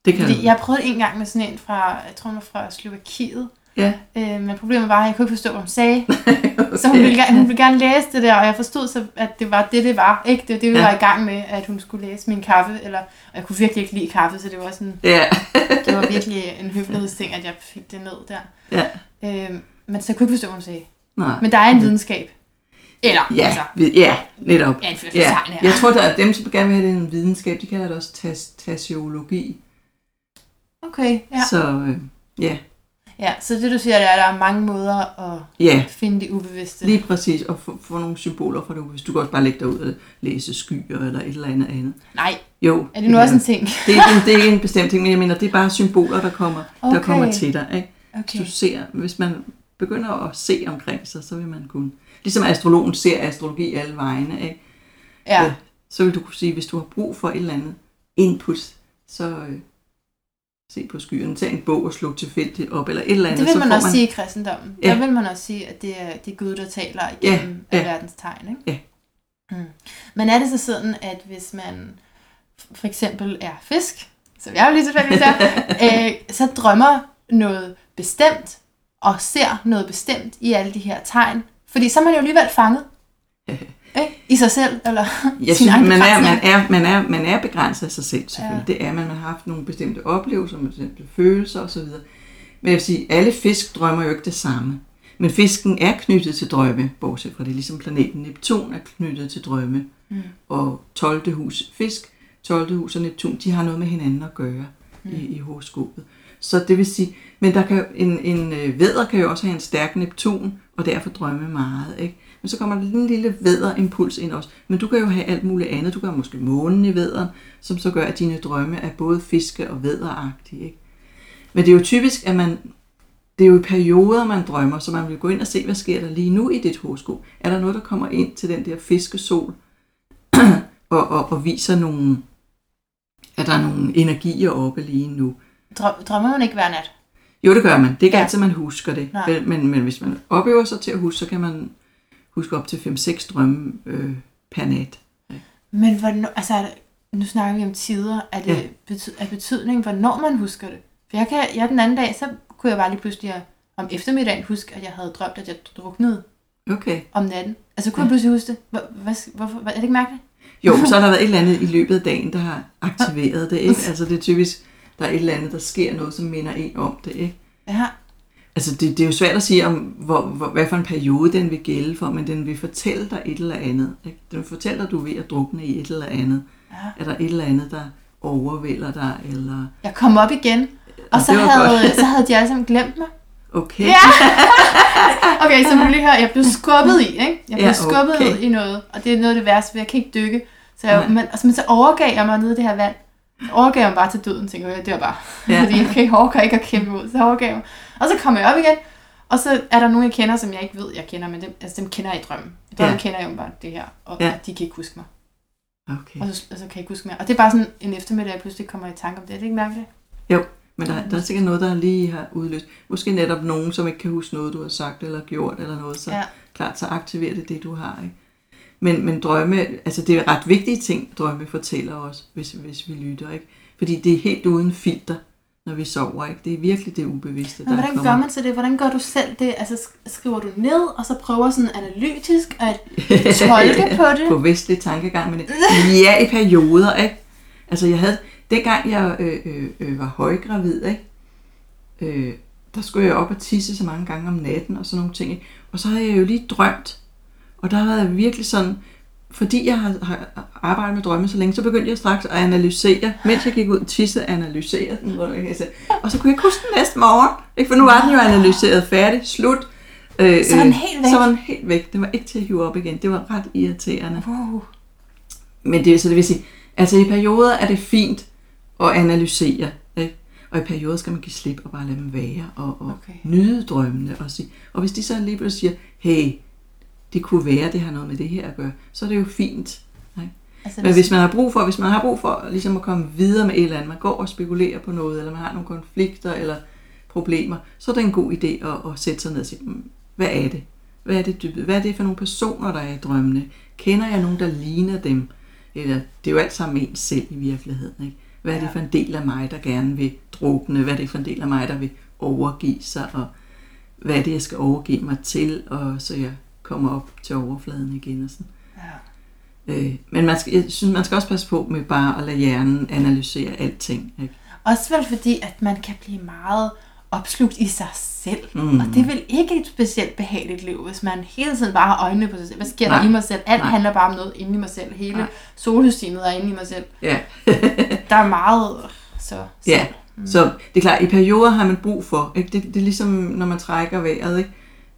Speaker 2: Det kan
Speaker 1: Fordi jeg prøvede en gang med sådan en fra, jeg tror hun fra Slovakiet,
Speaker 2: Ja.
Speaker 1: øh, men problemet var, at jeg kunne ikke forstå, hvad hun sagde.
Speaker 2: okay.
Speaker 1: Så hun ville, gerne- hun ville gerne læse det der, og jeg forstod så, at det var det, det var. Ikke? Det var det, vi
Speaker 2: Ja.
Speaker 1: var i gang med, at hun skulle læse min kaffe. Eller, og jeg kunne virkelig ikke lide kaffe, så det var, sådan,
Speaker 2: Ja.
Speaker 1: det var virkelig en høflighedsting, at jeg fik det ned der.
Speaker 2: Ja.
Speaker 1: Øh, men så jeg kunne ikke forstå, hvad hun sagde.
Speaker 2: Nej.
Speaker 1: Men der er en videnskab. Eller,
Speaker 2: Ja,
Speaker 1: altså,
Speaker 2: vi- ja, netop.
Speaker 1: ja, en
Speaker 2: Ja. Jeg tror, der er dem, som gerne vil have den videnskab, de kalder det også tas, tasiologi.
Speaker 1: Okay, ja.
Speaker 2: Så øh, ja,
Speaker 1: ja. Så det du siger, det er, at der er mange måder at
Speaker 2: ja,
Speaker 1: finde det ubevidste.
Speaker 2: lige præcis. Og få, få nogle symboler for det. Hvis du kan også bare lægge dig ud og læse skyer eller et eller andet andet.
Speaker 1: Nej,
Speaker 2: Jo.
Speaker 1: er det nu også en ting?
Speaker 2: det, er, det, det er en bestemt ting, men jeg mener, det er bare symboler, der kommer, okay. der kommer til dig. Ikke?
Speaker 1: Okay.
Speaker 2: Hvis, du ser, hvis man begynder at se omkring sig, så vil man kunne... Ligesom astrologen ser astrologi alle vegne, ikke?
Speaker 1: Ja.
Speaker 2: Øh, så vil du kunne sige, hvis du har brug for et eller andet input, så øh, se på skyerne, tag en bog og slå tilfældigt op, eller et eller andet.
Speaker 1: Det vil man også sige i kristendommen.
Speaker 2: Ja.
Speaker 1: Der vil man også sige, at det er, det er Gud, der taler igennem
Speaker 2: ja,
Speaker 1: ja. verdens tegn. Ikke?
Speaker 2: Ja.
Speaker 1: Mm. Men er det så sådan, at hvis man for eksempel er fisk, som jeg jo lige tilfældigvis er, øh, så drømmer noget bestemt, og ser noget bestemt i alle de her tegn, fordi så er man jo alligevel fanget. Ikke? I sig selv, eller
Speaker 2: Jeg synes, man er, man, er, man, er, man er begrænset af sig selv, selvfølgelig. Ja. Det er man. Man har haft nogle bestemte oplevelser, nogle bestemte følelser osv. Men jeg vil sige, alle fisk drømmer jo ikke det samme. Men fisken er knyttet til drømme, bortset fra det, ligesom planeten Neptun er knyttet til drømme.
Speaker 1: Mm.
Speaker 2: Og 12. hus fisk, 12. hus og Neptun, de har noget med hinanden at gøre mm. i, i horoskopet. Så det vil sige, men der kan, en, en øh, vædder kan jo også have en stærk Neptun, og derfor drømme meget. Ikke? Men så kommer der en lille vædderimpuls ind også. Men du kan jo have alt muligt andet. Du kan måske månen i vædderen, som så gør, at dine drømme er både fiske- og vædderagtige. Ikke? Men det er jo typisk, at man... Det er jo i perioder, man drømmer, så man vil gå ind og se, hvad sker der lige nu i dit horoskop. Er der noget, der kommer ind til den der fiskesol, og, og, og viser nogle... at der er nogle energier oppe lige nu.
Speaker 1: Drø- Drømmer man ikke hver nat?
Speaker 2: Jo, det gør man. Det er ikke
Speaker 1: Ja.
Speaker 2: altid, man husker det. Men, men, men hvis man opøver sig til at huske, så kan man huske op til 5-6 drømme øh, per nat.
Speaker 1: Men hvornår, altså, er nu snakker vi om tider. Er det
Speaker 2: Ja.
Speaker 1: bety- af betydning, hvornår man husker det? For jeg, kan, jeg den anden dag, så kunne jeg bare lige pludselig om eftermiddagen huske, at jeg havde drømt, at jeg druknede
Speaker 2: Okay.
Speaker 1: om natten. Altså kunne
Speaker 2: Ja.
Speaker 1: jeg pludselig huske det. Hvor, hvad, hvorfor, er det ikke mærkeligt?
Speaker 2: Jo, så har der været et eller andet i løbet af dagen, der har aktiveret det. Ikke? Altså det er typisk, der er et eller andet, der sker noget, som minder en om det. Ikke?
Speaker 1: Ja,
Speaker 2: Altså det, det er jo svært at sige, om hvor, hvor, hvad for en periode den vil gælde for, men den vil fortælle dig et eller andet. Ikke? Den vil fortælle dig, at du er ved at drukne i et eller andet.
Speaker 1: ja.
Speaker 2: Er der et eller andet, der overvælder dig? Eller...
Speaker 1: Jeg kom op igen, og
Speaker 2: Nå,
Speaker 1: så havde,
Speaker 2: godt.
Speaker 1: så havde de alle sammen glemt mig.
Speaker 2: Okay.
Speaker 1: Ja! Okay, så må du lige høre, jeg blev skubbet i, ikke? Jeg blev
Speaker 2: Ja,
Speaker 1: skubbet
Speaker 2: okay.
Speaker 1: i noget, og det er noget af det værste, for jeg kan ikke dykke. Så, jeg,
Speaker 2: Nej.
Speaker 1: men, altså, men så overgav jeg mig nede i det her vand. Overgav mig bare til døden, tænker jeg, det var bare.
Speaker 2: Ja.
Speaker 1: Fordi jeg kan ikke at kæmpe ud, så overgav jeg mig. Og så kom jeg op igen, Og så er der nogen, jeg kender, som jeg ikke ved, jeg kender, men dem, altså, dem kender jeg i drømmen. I drømmen
Speaker 2: Ja.
Speaker 1: kender jeg jo bare det her, og
Speaker 2: Ja.
Speaker 1: de kan ikke huske mig.
Speaker 2: Okay.
Speaker 1: Og så, og så kan jeg ikke huske mere. Og det er bare sådan en eftermiddag, jeg pludselig kommer i tanke om det. Er det ikke mærkeligt?
Speaker 2: Men der, der er sikkert noget, der lige har udløst. Måske netop nogen, som ikke kan huske noget, du har sagt eller gjort eller noget. Så
Speaker 1: Ja.
Speaker 2: klart, så aktiverer det det, du har. Ikke? Men, men drømme, altså det er ret vigtige ting, drømme fortæller os, hvis, hvis vi lytter. Ikke? Fordi det er helt uden filter, når vi sover. Ikke? Det er virkelig det ubevidste,
Speaker 1: Men
Speaker 2: der
Speaker 1: hvordan
Speaker 2: kommer.
Speaker 1: gør man så det? Hvordan gør du selv det? Altså sk- skriver du ned, og så prøver sådan analytisk at tolke på det?
Speaker 2: på vestlig tankegang, men ja, i perioder, ikke? Altså jeg havde, dengang jeg øh, øh, øh, var højgravid, ikke? Øh, der skulle jeg op og tisse så mange gange om natten og sådan nogle ting, ikke? Og så havde jeg jo lige drømt, og der havde jeg virkelig sådan, fordi jeg har, har arbejdet med drømme så længe, så begyndte jeg straks at analysere, mens jeg gik ud og tissede, analysere den, hvor jeg sagde, og så kunne jeg ikke huske den næste morgen, ikke? for nu var den jo analyseret færdig, slut. Øh,
Speaker 1: Så var den
Speaker 2: øh,
Speaker 1: helt væk?
Speaker 2: Så var den helt væk. Den var ikke til at hive op igen. Det var ret irriterende.
Speaker 1: Wow.
Speaker 2: Men det, så det vil sige, altså i perioder er det fint at analysere, ikke? og i perioder skal man give slip og bare lade dem være, og, og
Speaker 1: okay.
Speaker 2: nyde drømmene. Og, sige, og hvis de så lige pludselig siger, hey, det kunne være, det har noget med det her at gøre, så er det jo fint. Ikke?
Speaker 1: Altså,
Speaker 2: Men hvis man har brug for, hvis man har brug for ligesom at komme videre med et eller andet, man går og spekulerer på noget, eller man har nogle konflikter eller problemer, så er det en god idé at, at sætte sig ned og sige, "Mm, hvad er det? Hvad er det? Hvad er det for nogle personer, der er i drømmene? Kender jeg nogen, der ligner dem? Eller det er jo alt sammen ens selv i virkeligheden. Ikke? Hvad er det for en del af mig, der gerne vil drukne? Hvad er det for en del af mig, der vil overgive sig? Og hvad er det, jeg skal overgive mig til, og så jeg kommer op til overfladen igen? Og sådan.
Speaker 1: Ja.
Speaker 2: Øh, men man skal, jeg synes, man skal også passe på med bare at lade hjernen analysere alting. Ikke?
Speaker 1: Også vel fordi, at man kan blive meget opslugt i sig selv.
Speaker 2: Mm.
Speaker 1: Og det er vel ikke et specielt behageligt liv, hvis man hele tiden bare har øjnene på sig selv. Hvad sker Nej. der i mig selv? Alt
Speaker 2: Nej.
Speaker 1: handler bare om noget inde i mig selv. Hele
Speaker 2: Nej.
Speaker 1: solsystemet er inde i mig selv.
Speaker 2: Ja.
Speaker 1: Der er meget så selv.
Speaker 2: ja. Så det er klart, i perioder har man brug for, ikke? Det, det er ligesom, når man trækker vejret, ikke?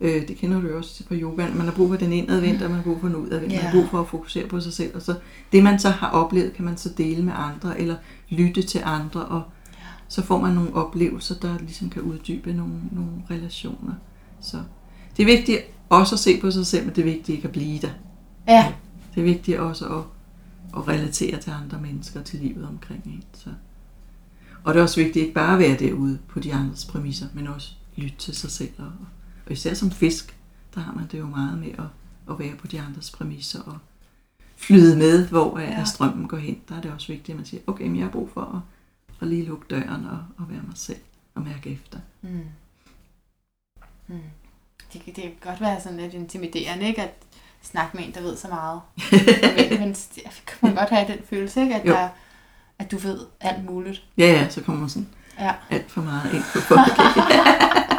Speaker 2: Øh, det kender du jo også på yoga. Man har brug for den indadvendt, og man har brug for den udadvendt. Man har
Speaker 1: Ja.
Speaker 2: brug for at fokusere på sig selv. Og så det, man så har oplevet, kan man så dele med andre, eller lytte til andre, og så får man nogle oplevelser, der ligesom kan uddybe nogle, nogle relationer. Så det er vigtigt også at se på sig selv, men det er vigtigt ikke at blive der.
Speaker 1: Ja.
Speaker 2: Det er vigtigt også at, at relatere til andre mennesker, til livet omkring en. Så. Og det er også vigtigt ikke bare at være derude på de andres præmisser, men også lytte til sig selv. Og, og især som fisk, der har man det jo meget med at, at være på de andres præmisser og flyde med, hvor ja. Strømmen går hen. Der er det også vigtigt, at man siger, okay, men jeg har brug for at, at lige lukke døren og, og være mig selv og mærke efter.
Speaker 1: Mm. Mm. Det, kan- det kan godt være sådan lidt intimiderende, ikke? At snakke med en, der ved så meget. men, men kan man godt have den følelse, ikke? At,
Speaker 2: Jo.
Speaker 1: der, at du ved alt muligt.
Speaker 2: Ja, ja, så kommer sådan
Speaker 1: Ja.
Speaker 2: alt for meget ind på folk.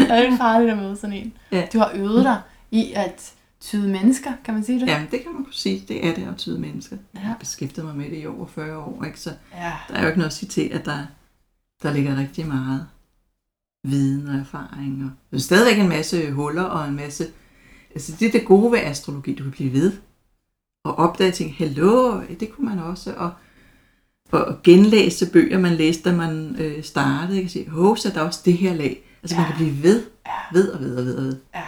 Speaker 1: Det er lidt farligt at møde sådan en.
Speaker 2: Ja.
Speaker 1: Du har øvet dig i at tyde mennesker, kan man sige det?
Speaker 2: Jamen, det kan man kunne sige. Det er det at tyde mennesker. Jeg
Speaker 1: Ja.
Speaker 2: har beskæftiget mig med det i over 40 år, ikke? så
Speaker 1: ja.
Speaker 2: der er jo ikke noget at sige til, at der, der ligger rigtig meget viden og erfaring. Og der er stadigvæk en masse huller og en masse... Altså, det er det gode ved astrologi. Du kan blive ved og opdage ting. Hello, det kunne man også. Og, og genlæse bøger, man læste, da man øh, startede. Jeg kan sige, hov, så er der også det her lag. Altså, man
Speaker 1: Ja.
Speaker 2: kan blive ved,
Speaker 1: Ja.
Speaker 2: ved og ved og ved og ved.
Speaker 1: ja. Og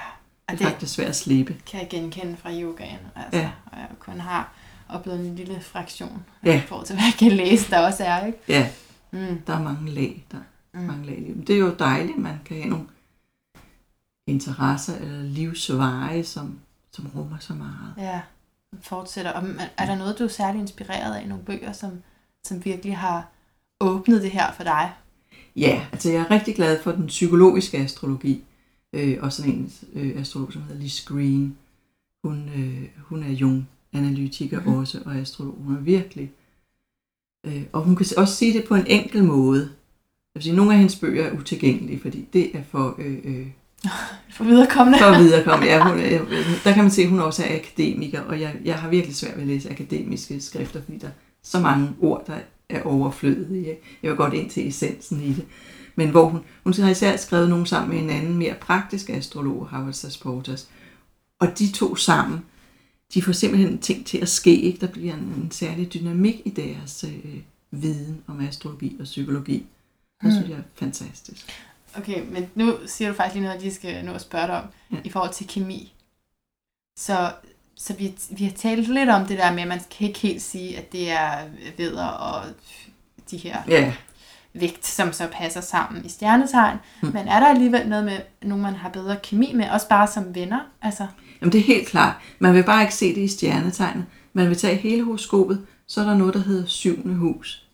Speaker 2: Det
Speaker 1: det
Speaker 2: er faktisk svært at slippe.
Speaker 1: kan jeg genkende fra yogaen. Altså,
Speaker 2: Ja.
Speaker 1: Og jeg kun har oplevet en lille fraktion
Speaker 2: Ja.
Speaker 1: i forhold til, hvad jeg kan læse, der også er, ikke?
Speaker 2: Ja,
Speaker 1: Mm.
Speaker 2: der er mange lag. Der er
Speaker 1: Mm.
Speaker 2: mange lag livet. Det er jo dejligt, man kan have nogle interesser eller livsveje, som, som rummer så meget.
Speaker 1: Ja, fortsætter. Og er- er der noget, du er særlig inspireret af? Nogle bøger, som, som virkelig har åbnet det her for dig?
Speaker 2: Ja, altså jeg er rigtig glad for den psykologiske astrologi. Øh, og sådan en øh, astrolog, som hedder Liz Green. Hun, øh, hun er Jung-analytiker mm-hmm. også, og astrolog. Hun er virkelig. Øh, og hun kan også sige det på en enkel måde. Jeg vil sige, nogle af hendes bøger er utilgængelige, fordi det er for, øh, øh,
Speaker 1: For viderekommende?
Speaker 2: for at viderekomme. Ja, hun, er- der kan man se, at hun også er akademiker, og jeg, jeg har virkelig svært ved at læse akademiske skrifter, fordi der er så mange ord, der er overflødige. ikke? Jeg vil godt ind til essensen i det. Men hvor hun, hun har især skrevet nogle sammen med en anden, mere praktisk astrolog, Howard Sasportas. Og de to sammen, de får simpelthen ting til at ske. Ikke? Der bliver en, en særlig dynamik i deres øh, viden om astrologi og psykologi. Det
Speaker 1: Mm.
Speaker 2: synes jeg er fantastisk.
Speaker 1: Okay, men nu siger du faktisk lige noget, jeg lige skal nå at spørge dig om,
Speaker 2: Ja.
Speaker 1: i forhold til kemi. Så, så vi, vi har talt lidt om det der med, at man kan ikke helt sige, at det er vædder og de her
Speaker 2: Ja,
Speaker 1: vægt, som så passer sammen i stjernetegn.
Speaker 2: Mm.
Speaker 1: Men er der alligevel noget med, nogen man har bedre kemi med, også bare som venner? Altså,
Speaker 2: Jamen det er helt klart. Man vil bare ikke se det i stjernetegnet. Man vil tage hele horoskopet, så er der noget, der hedder syvende hus,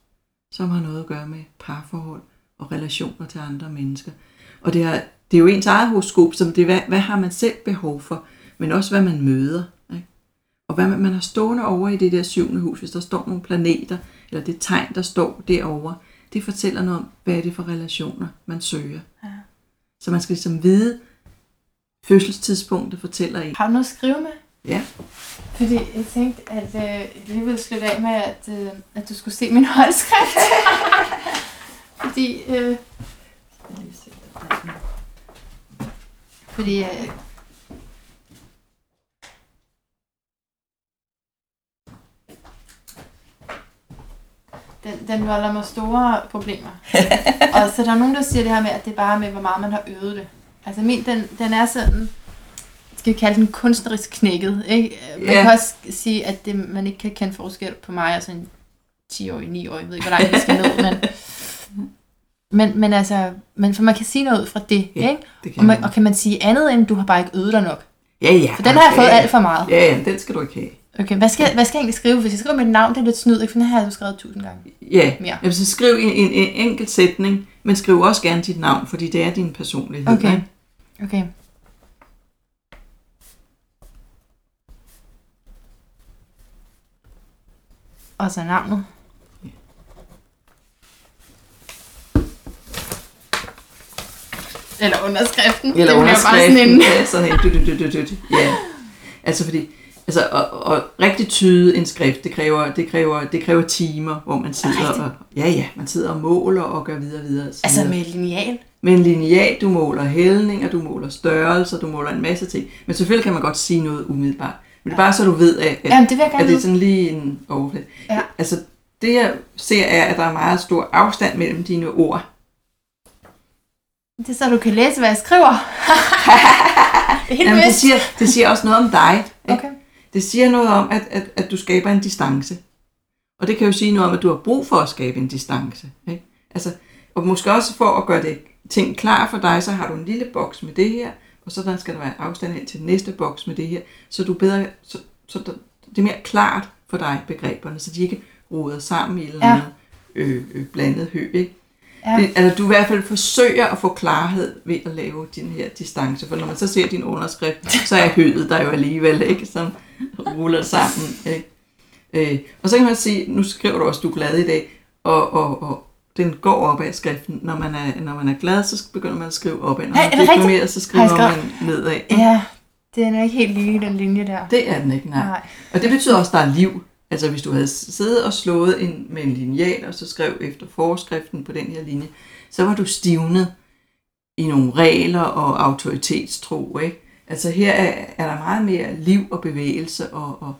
Speaker 2: som har noget at gøre med parforhold og relationer til andre mennesker. Og det er, det er jo ens eget horoskop, som det er, hvad, hvad har man selv behov for, men også hvad man møder. Og hvad man, har stående over i det der syvende hus, hvis der står nogle planeter, eller det tegn, der står derovre, det fortæller noget om, hvad er det for relationer, man søger.
Speaker 1: Ja.
Speaker 2: Så man skal ligesom vide, fødselstidspunktet fortæller en.
Speaker 1: har du noget at skrive med?
Speaker 2: Ja.
Speaker 1: Fordi jeg tænkte, at øh, jeg lige ville slutte af med, at, øh, at du skulle se min håndskrift. fordi, øh, fordi øh, den, den volder mig store problemer. og så der er nogen, der siger det her med, at det er bare med, hvor meget man har øvet det. Altså min, den, den er sådan, skal vi kalde den kunstnerisk knækket. Ikke? Man
Speaker 2: Ja.
Speaker 1: kan også sige, at det, man ikke kan kende forskel på mig og sådan en 10-årig, 9-årig, jeg ved ikke, hvor langt vi skal ned, men, men, men altså, men for man kan sige noget ud fra det,
Speaker 2: Ja,
Speaker 1: ikke?
Speaker 2: Det
Speaker 1: Og,
Speaker 2: kan
Speaker 1: man, og kan man sige andet, end du har bare ikke øvet dig nok?
Speaker 2: Ja, ja.
Speaker 1: For den har jeg fået
Speaker 2: ja,
Speaker 1: alt for meget.
Speaker 2: Ja, ja, den skal du ikke have.
Speaker 1: Okay, hvad skal, hvad skal jeg egentlig skrive? Hvis jeg skriver mit navn, det er lidt snyd, ikke? For den her har du skrevet tusind gange.
Speaker 2: Ja,
Speaker 1: Mere.
Speaker 2: Jamen, så skriv en, en, en enkelt sætning, men skriv også gerne dit navn, fordi det er din personlighed.
Speaker 1: Okay.
Speaker 2: ikke?
Speaker 1: Okay. Og så navnet. Eller underskriften.
Speaker 2: Eller
Speaker 1: det bliver bare sådan
Speaker 2: underskriften.
Speaker 1: en...
Speaker 2: Ja, sådan en. Du, du, du, du, du. Ja. Altså fordi, altså, og, og rigtig tyde en skrift, det kræver, det kræver, det kræver timer, hvor man sidder og, ja, ja, man sidder og måler og gør videre videre.
Speaker 1: Altså
Speaker 2: videre.
Speaker 1: med lineal.
Speaker 2: Med en lineal, du måler hældninger, du måler størrelser, du måler en masse ting. Men selvfølgelig kan man godt sige noget umiddelbart. Men det er bare så du ved, at, at,
Speaker 1: Jamen, det
Speaker 2: at det er sådan lige en overflade.
Speaker 1: Ja.
Speaker 2: Altså, det jeg ser er, at der er meget stor afstand mellem dine ord.
Speaker 1: Det er så, du kan læse, hvad jeg skriver. det er helt
Speaker 2: Jamen, det, siger, det siger også noget om dig. Ikke?
Speaker 1: Okay.
Speaker 2: Det siger noget om, at, at, at du skaber en distance. Og det kan jo sige noget om, at du har brug for at skabe en distance. Ikke? Altså, og måske også for at gøre det ting klar for dig, så har du en lille boks med det her, og så der skal der være afstand ind til den næste boks med det her, så du bedre, så, så der, det er mere klart for dig, begreberne, så de ikke roder sammen i eller
Speaker 1: Ja.
Speaker 2: andet øh, øh, blandet hø. Ikke?
Speaker 1: Ja.
Speaker 2: Det, altså, du i hvert fald forsøger at få klarhed ved at lave din her distance, for når man så ser din underskrift, så er høet der jo alligevel, ikke? Som ruller sammen, ikke? Øh, og så kan man sige, nu skriver du også, du er glad i dag, og, og, og den går op ad skriften. Når man er, når man er glad, så begynder man at skrive op ad. Når man
Speaker 1: er
Speaker 2: er deprimeret, så skriver man nedad.
Speaker 1: Ja, det er ikke helt lige den linje der.
Speaker 2: Det er den ikke, nej.
Speaker 1: Nej.
Speaker 2: Og det betyder også, at der er liv. Altså hvis du havde siddet og slået en, med en lineal, og så skrev efter forskriften på den her linje, så var du stivnet i nogle regler og autoritetstro. Ikke? Altså her er, er der meget mere liv og bevægelse og, og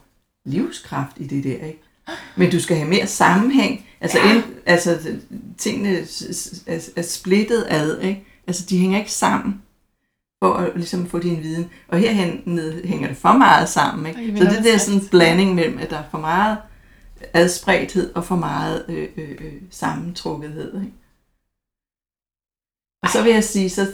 Speaker 2: livskraft i det der. Ikke? Men du skal have mere sammenhæng. Altså, ja. ind, altså tingene er, er splittet ad. Ikke? Altså de hænger ikke sammen for at ligesom få din viden. Og herhen hænger det for meget sammen. Ikke? Så det der
Speaker 1: det
Speaker 2: sådan
Speaker 1: sagt.
Speaker 2: blanding mellem, at der er for meget adspredthed og for meget øh, øh, øh, sammentrukkethed. Ikke? Og så vil jeg sige, så,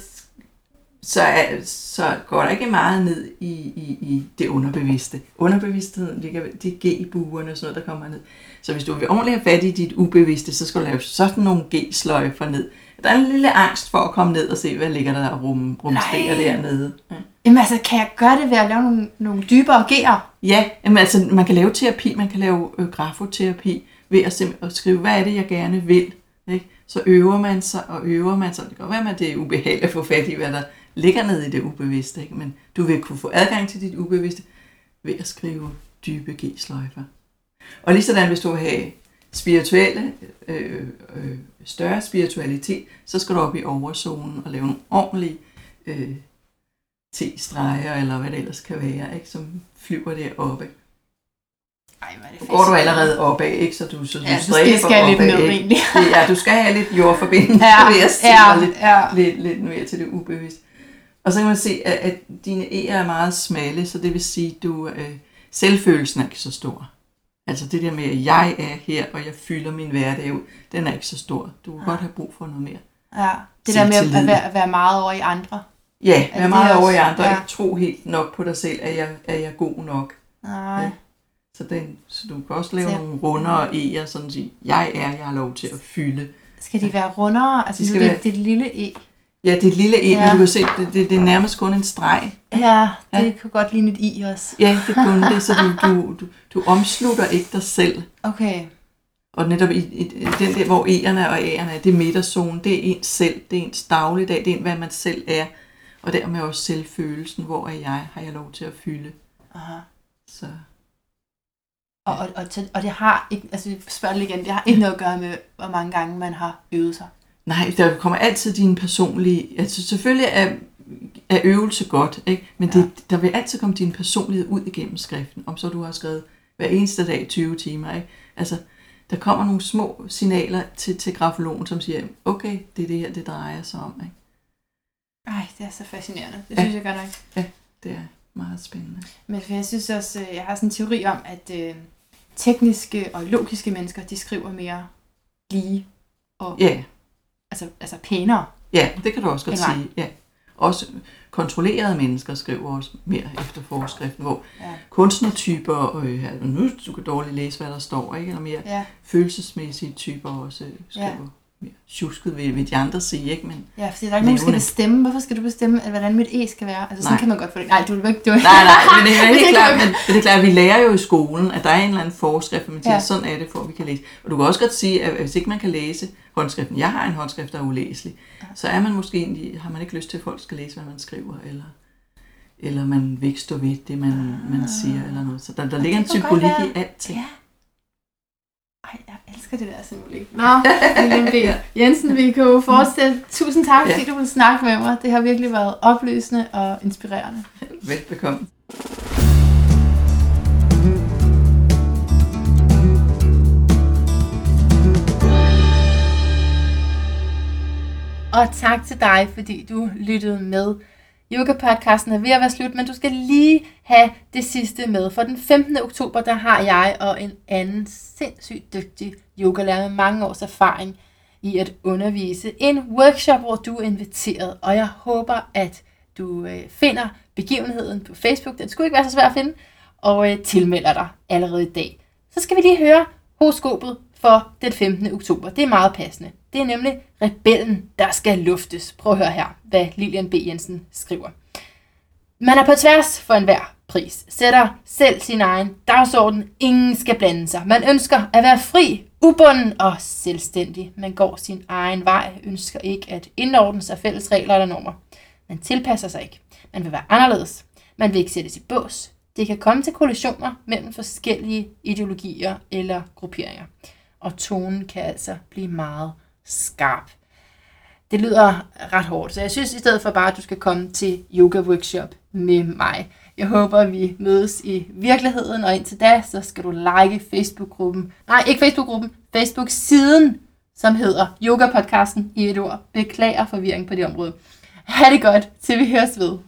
Speaker 2: så, er, så går der ikke meget ned i, i, i det underbevidste. Underbevidstheden ligger det er G-buerne og sådan noget, der kommer ned. Så hvis du vil ordentligt have fat i dit ubevidste, så skal du lave sådan nogle G-sløjfer ned. Der er en lille angst for at komme ned og se, hvad ligger der og rum, rumsterer dernede. Ja.
Speaker 1: Jamen altså, kan jeg gøre det ved at lave nogle, nogle dybere G'er?
Speaker 2: Ja, jamen, altså, man kan lave terapi, man kan lave øh, grafoterapi ved at, at skrive, hvad er det, jeg gerne vil. Ikke? Så øver man sig og øver man sig. Det kan godt være, at det er ubehageligt at få fat i, hvad der ligger nede i det ubevidste. Ikke? Men du vil kunne få adgang til dit ubevidste ved at skrive dybe G-sløjfer. Og lige sådan, hvis du vil have spirituelle, øh, øh, større spiritualitet, så skal du op i overzonen og lave nogle ordentlige øh, T-streger, eller hvad det ellers kan være, ikke? som flyver deroppe.
Speaker 1: Ej,
Speaker 3: hvor er det
Speaker 2: går du allerede opad, ikke? Så du, så du
Speaker 3: Ja,
Speaker 2: stræber
Speaker 3: skal jeg lidt
Speaker 2: opad,
Speaker 3: ned, egentlig.
Speaker 2: Ja, du skal have lidt jordforbindelse,
Speaker 3: Ja,
Speaker 2: jeg sige,
Speaker 3: ja, ja.
Speaker 2: lidt, lidt mere til det ubevidste. Og så kan man se, at, at dine E'er er meget smalle, så det vil sige, at du, øh, selvfølelsen er ikke så stor. Altså det der med, at jeg er her, og jeg fylder min hverdag ud, den er ikke så stor. Du kan godt have brug for noget mere.
Speaker 3: Ja, det der med at være, at være meget over i andre.
Speaker 2: Ja,
Speaker 3: Er
Speaker 2: vær
Speaker 3: det
Speaker 2: meget
Speaker 3: også-
Speaker 2: over i andre,
Speaker 3: ja.
Speaker 2: ikke tro helt nok på dig selv, at jeg, at jeg er god nok.
Speaker 3: Nej.
Speaker 2: Ja. Så, den, så du kan også lave
Speaker 3: Så-
Speaker 2: nogle runder og E'er, sådan at sige, jeg er, jeg har lov til at fylde.
Speaker 3: Skal de være rundere? Altså,
Speaker 2: De skal
Speaker 3: det,
Speaker 2: være-
Speaker 3: det er et lille E.
Speaker 2: Ja, det er et lille E, ja.
Speaker 3: Ja.
Speaker 2: men du kan se, det, det, det er nærmest kun en streg.
Speaker 3: Ja, det
Speaker 2: Ja.
Speaker 3: kunne godt ligne et I også.
Speaker 2: Ja, det kunne det, så du, du, du, du omslutter ikke dig selv.
Speaker 3: Okay.
Speaker 2: Og netop i, i den der, hvor E'erne og A'erne er, det er midterzone, det er ens selv, det er ens dagligdag, det er hvad man selv er. Og dermed også selvfølelsen, hvor er jeg, har jeg lov til at fylde.
Speaker 3: Aha.
Speaker 2: Så
Speaker 3: Og, og, og, til- og det har ikke, altså vi spørger lige igen, det har ikke noget at gøre med, hvor mange gange man har øvet sig.
Speaker 2: Nej, der kommer altid dine personlige, altså selvfølgelig er, er øvelse godt, ikke? men det, der vil altid komme din personlighed ud igennem skriften, om så du har skrevet hver eneste dag 20 timer. Ikke? Altså, der kommer nogle små signaler til, til grafologen, som siger, okay, det er det her, det drejer sig om. Ikke?
Speaker 3: Ej, det er så fascinerende. Det
Speaker 2: Ja.
Speaker 3: synes jeg godt nok.
Speaker 2: Det er meget spændende.
Speaker 3: Men for jeg synes også, øh, jeg har sådan en teori om, at øh, tekniske og logiske mennesker, de skriver mere lige og
Speaker 2: Ja,
Speaker 3: altså, altså pænere.
Speaker 2: ja det kan du også godt sige. Ja. Også kontrollerede mennesker skriver også mere efter forskriften, hvor
Speaker 3: Ja.
Speaker 2: kunstnertyper, øh, nu du kan dårligt læse, hvad der står, ikke? eller mere
Speaker 3: Ja,
Speaker 2: følelsesmæssige typer også øh, skriver
Speaker 3: Ja.
Speaker 2: Tjusket, vil, vil de andre sige, ikke? Men,
Speaker 3: ja fordi der er ikke nogen, der skal bestemme. Hvorfor skal du bestemme, at, hvordan mit E skal være? Altså sådan
Speaker 2: Nej.
Speaker 3: kan man godt få det. Nej, du vil ikke... Du...
Speaker 2: nej, nej, men det er helt klart, men, det er klart, at vi lærer jo i skolen, at der er en eller anden forskrift, man siger,
Speaker 3: Ja.
Speaker 2: ja. sådan er det, for at vi kan læse. Og du kan også godt sige, at hvis ikke man kan læse håndskriften, jeg har en håndskrift, der er ulæselig, så er man måske egentlig, har man ikke lyst til, at folk skal læse, hvad man skriver, eller, eller man vil ikke stå ved det, man, man siger, eller noget. Så der, der ligger en
Speaker 3: Ah.
Speaker 2: symbolik i alting.
Speaker 3: Ja. Ej, jeg elsker det der symbolik. Nå, Lilian B. Jensen, vi kan jo fortsætte. Tusind tak, fordi
Speaker 2: Ja.
Speaker 3: du ville snakke med mig. Det har virkelig været opløsende og inspirerende.
Speaker 2: Velbekomme.
Speaker 1: Og tak til dig, fordi du lyttede med. Yoga-podcasten er ved at være slut, men du skal lige have det sidste med. For den 15. oktober, der har jeg og en anden sindssygt dygtig yogalærer med mange års erfaring i at undervise en workshop, hvor du er inviteret. Og jeg håber, at du øh, finder begivenheden på Facebook. Den skulle ikke være så svær at finde. Og øh, tilmelder dig allerede i dag. Så skal vi lige høre horoskopet for den 15. oktober. Det er meget passende. Det er nemlig rebellen, der skal luftes. Prøv at høre her, hvad Lilian B. Jensen skriver. Man er på tværs for enhver pris. Sætter selv sin egen dagsorden. Ingen skal blande sig. Man ønsker at være fri, ubunden og selvstændig. Man går sin egen vej. Ønsker ikke at indordne sig fælles regler eller normer. Man tilpasser sig ikke. Man vil være anderledes. Man vil ikke sættes i bås. Det kan komme til kollisioner mellem forskellige ideologier eller grupperinger. Og tonen kan altså blive meget skarp. Det lyder ret hårdt, så jeg synes i stedet for bare, at du skal komme til yoga workshop med mig. Jeg håber, vi mødes i virkeligheden, og indtil da, så skal du like Facebook-gruppen. Nej, ikke Facebook-gruppen, Facebook-siden, som hedder Yoga Podcasten i et ord. Beklager forvirring på det område. Ha' det godt, til vi høres ved.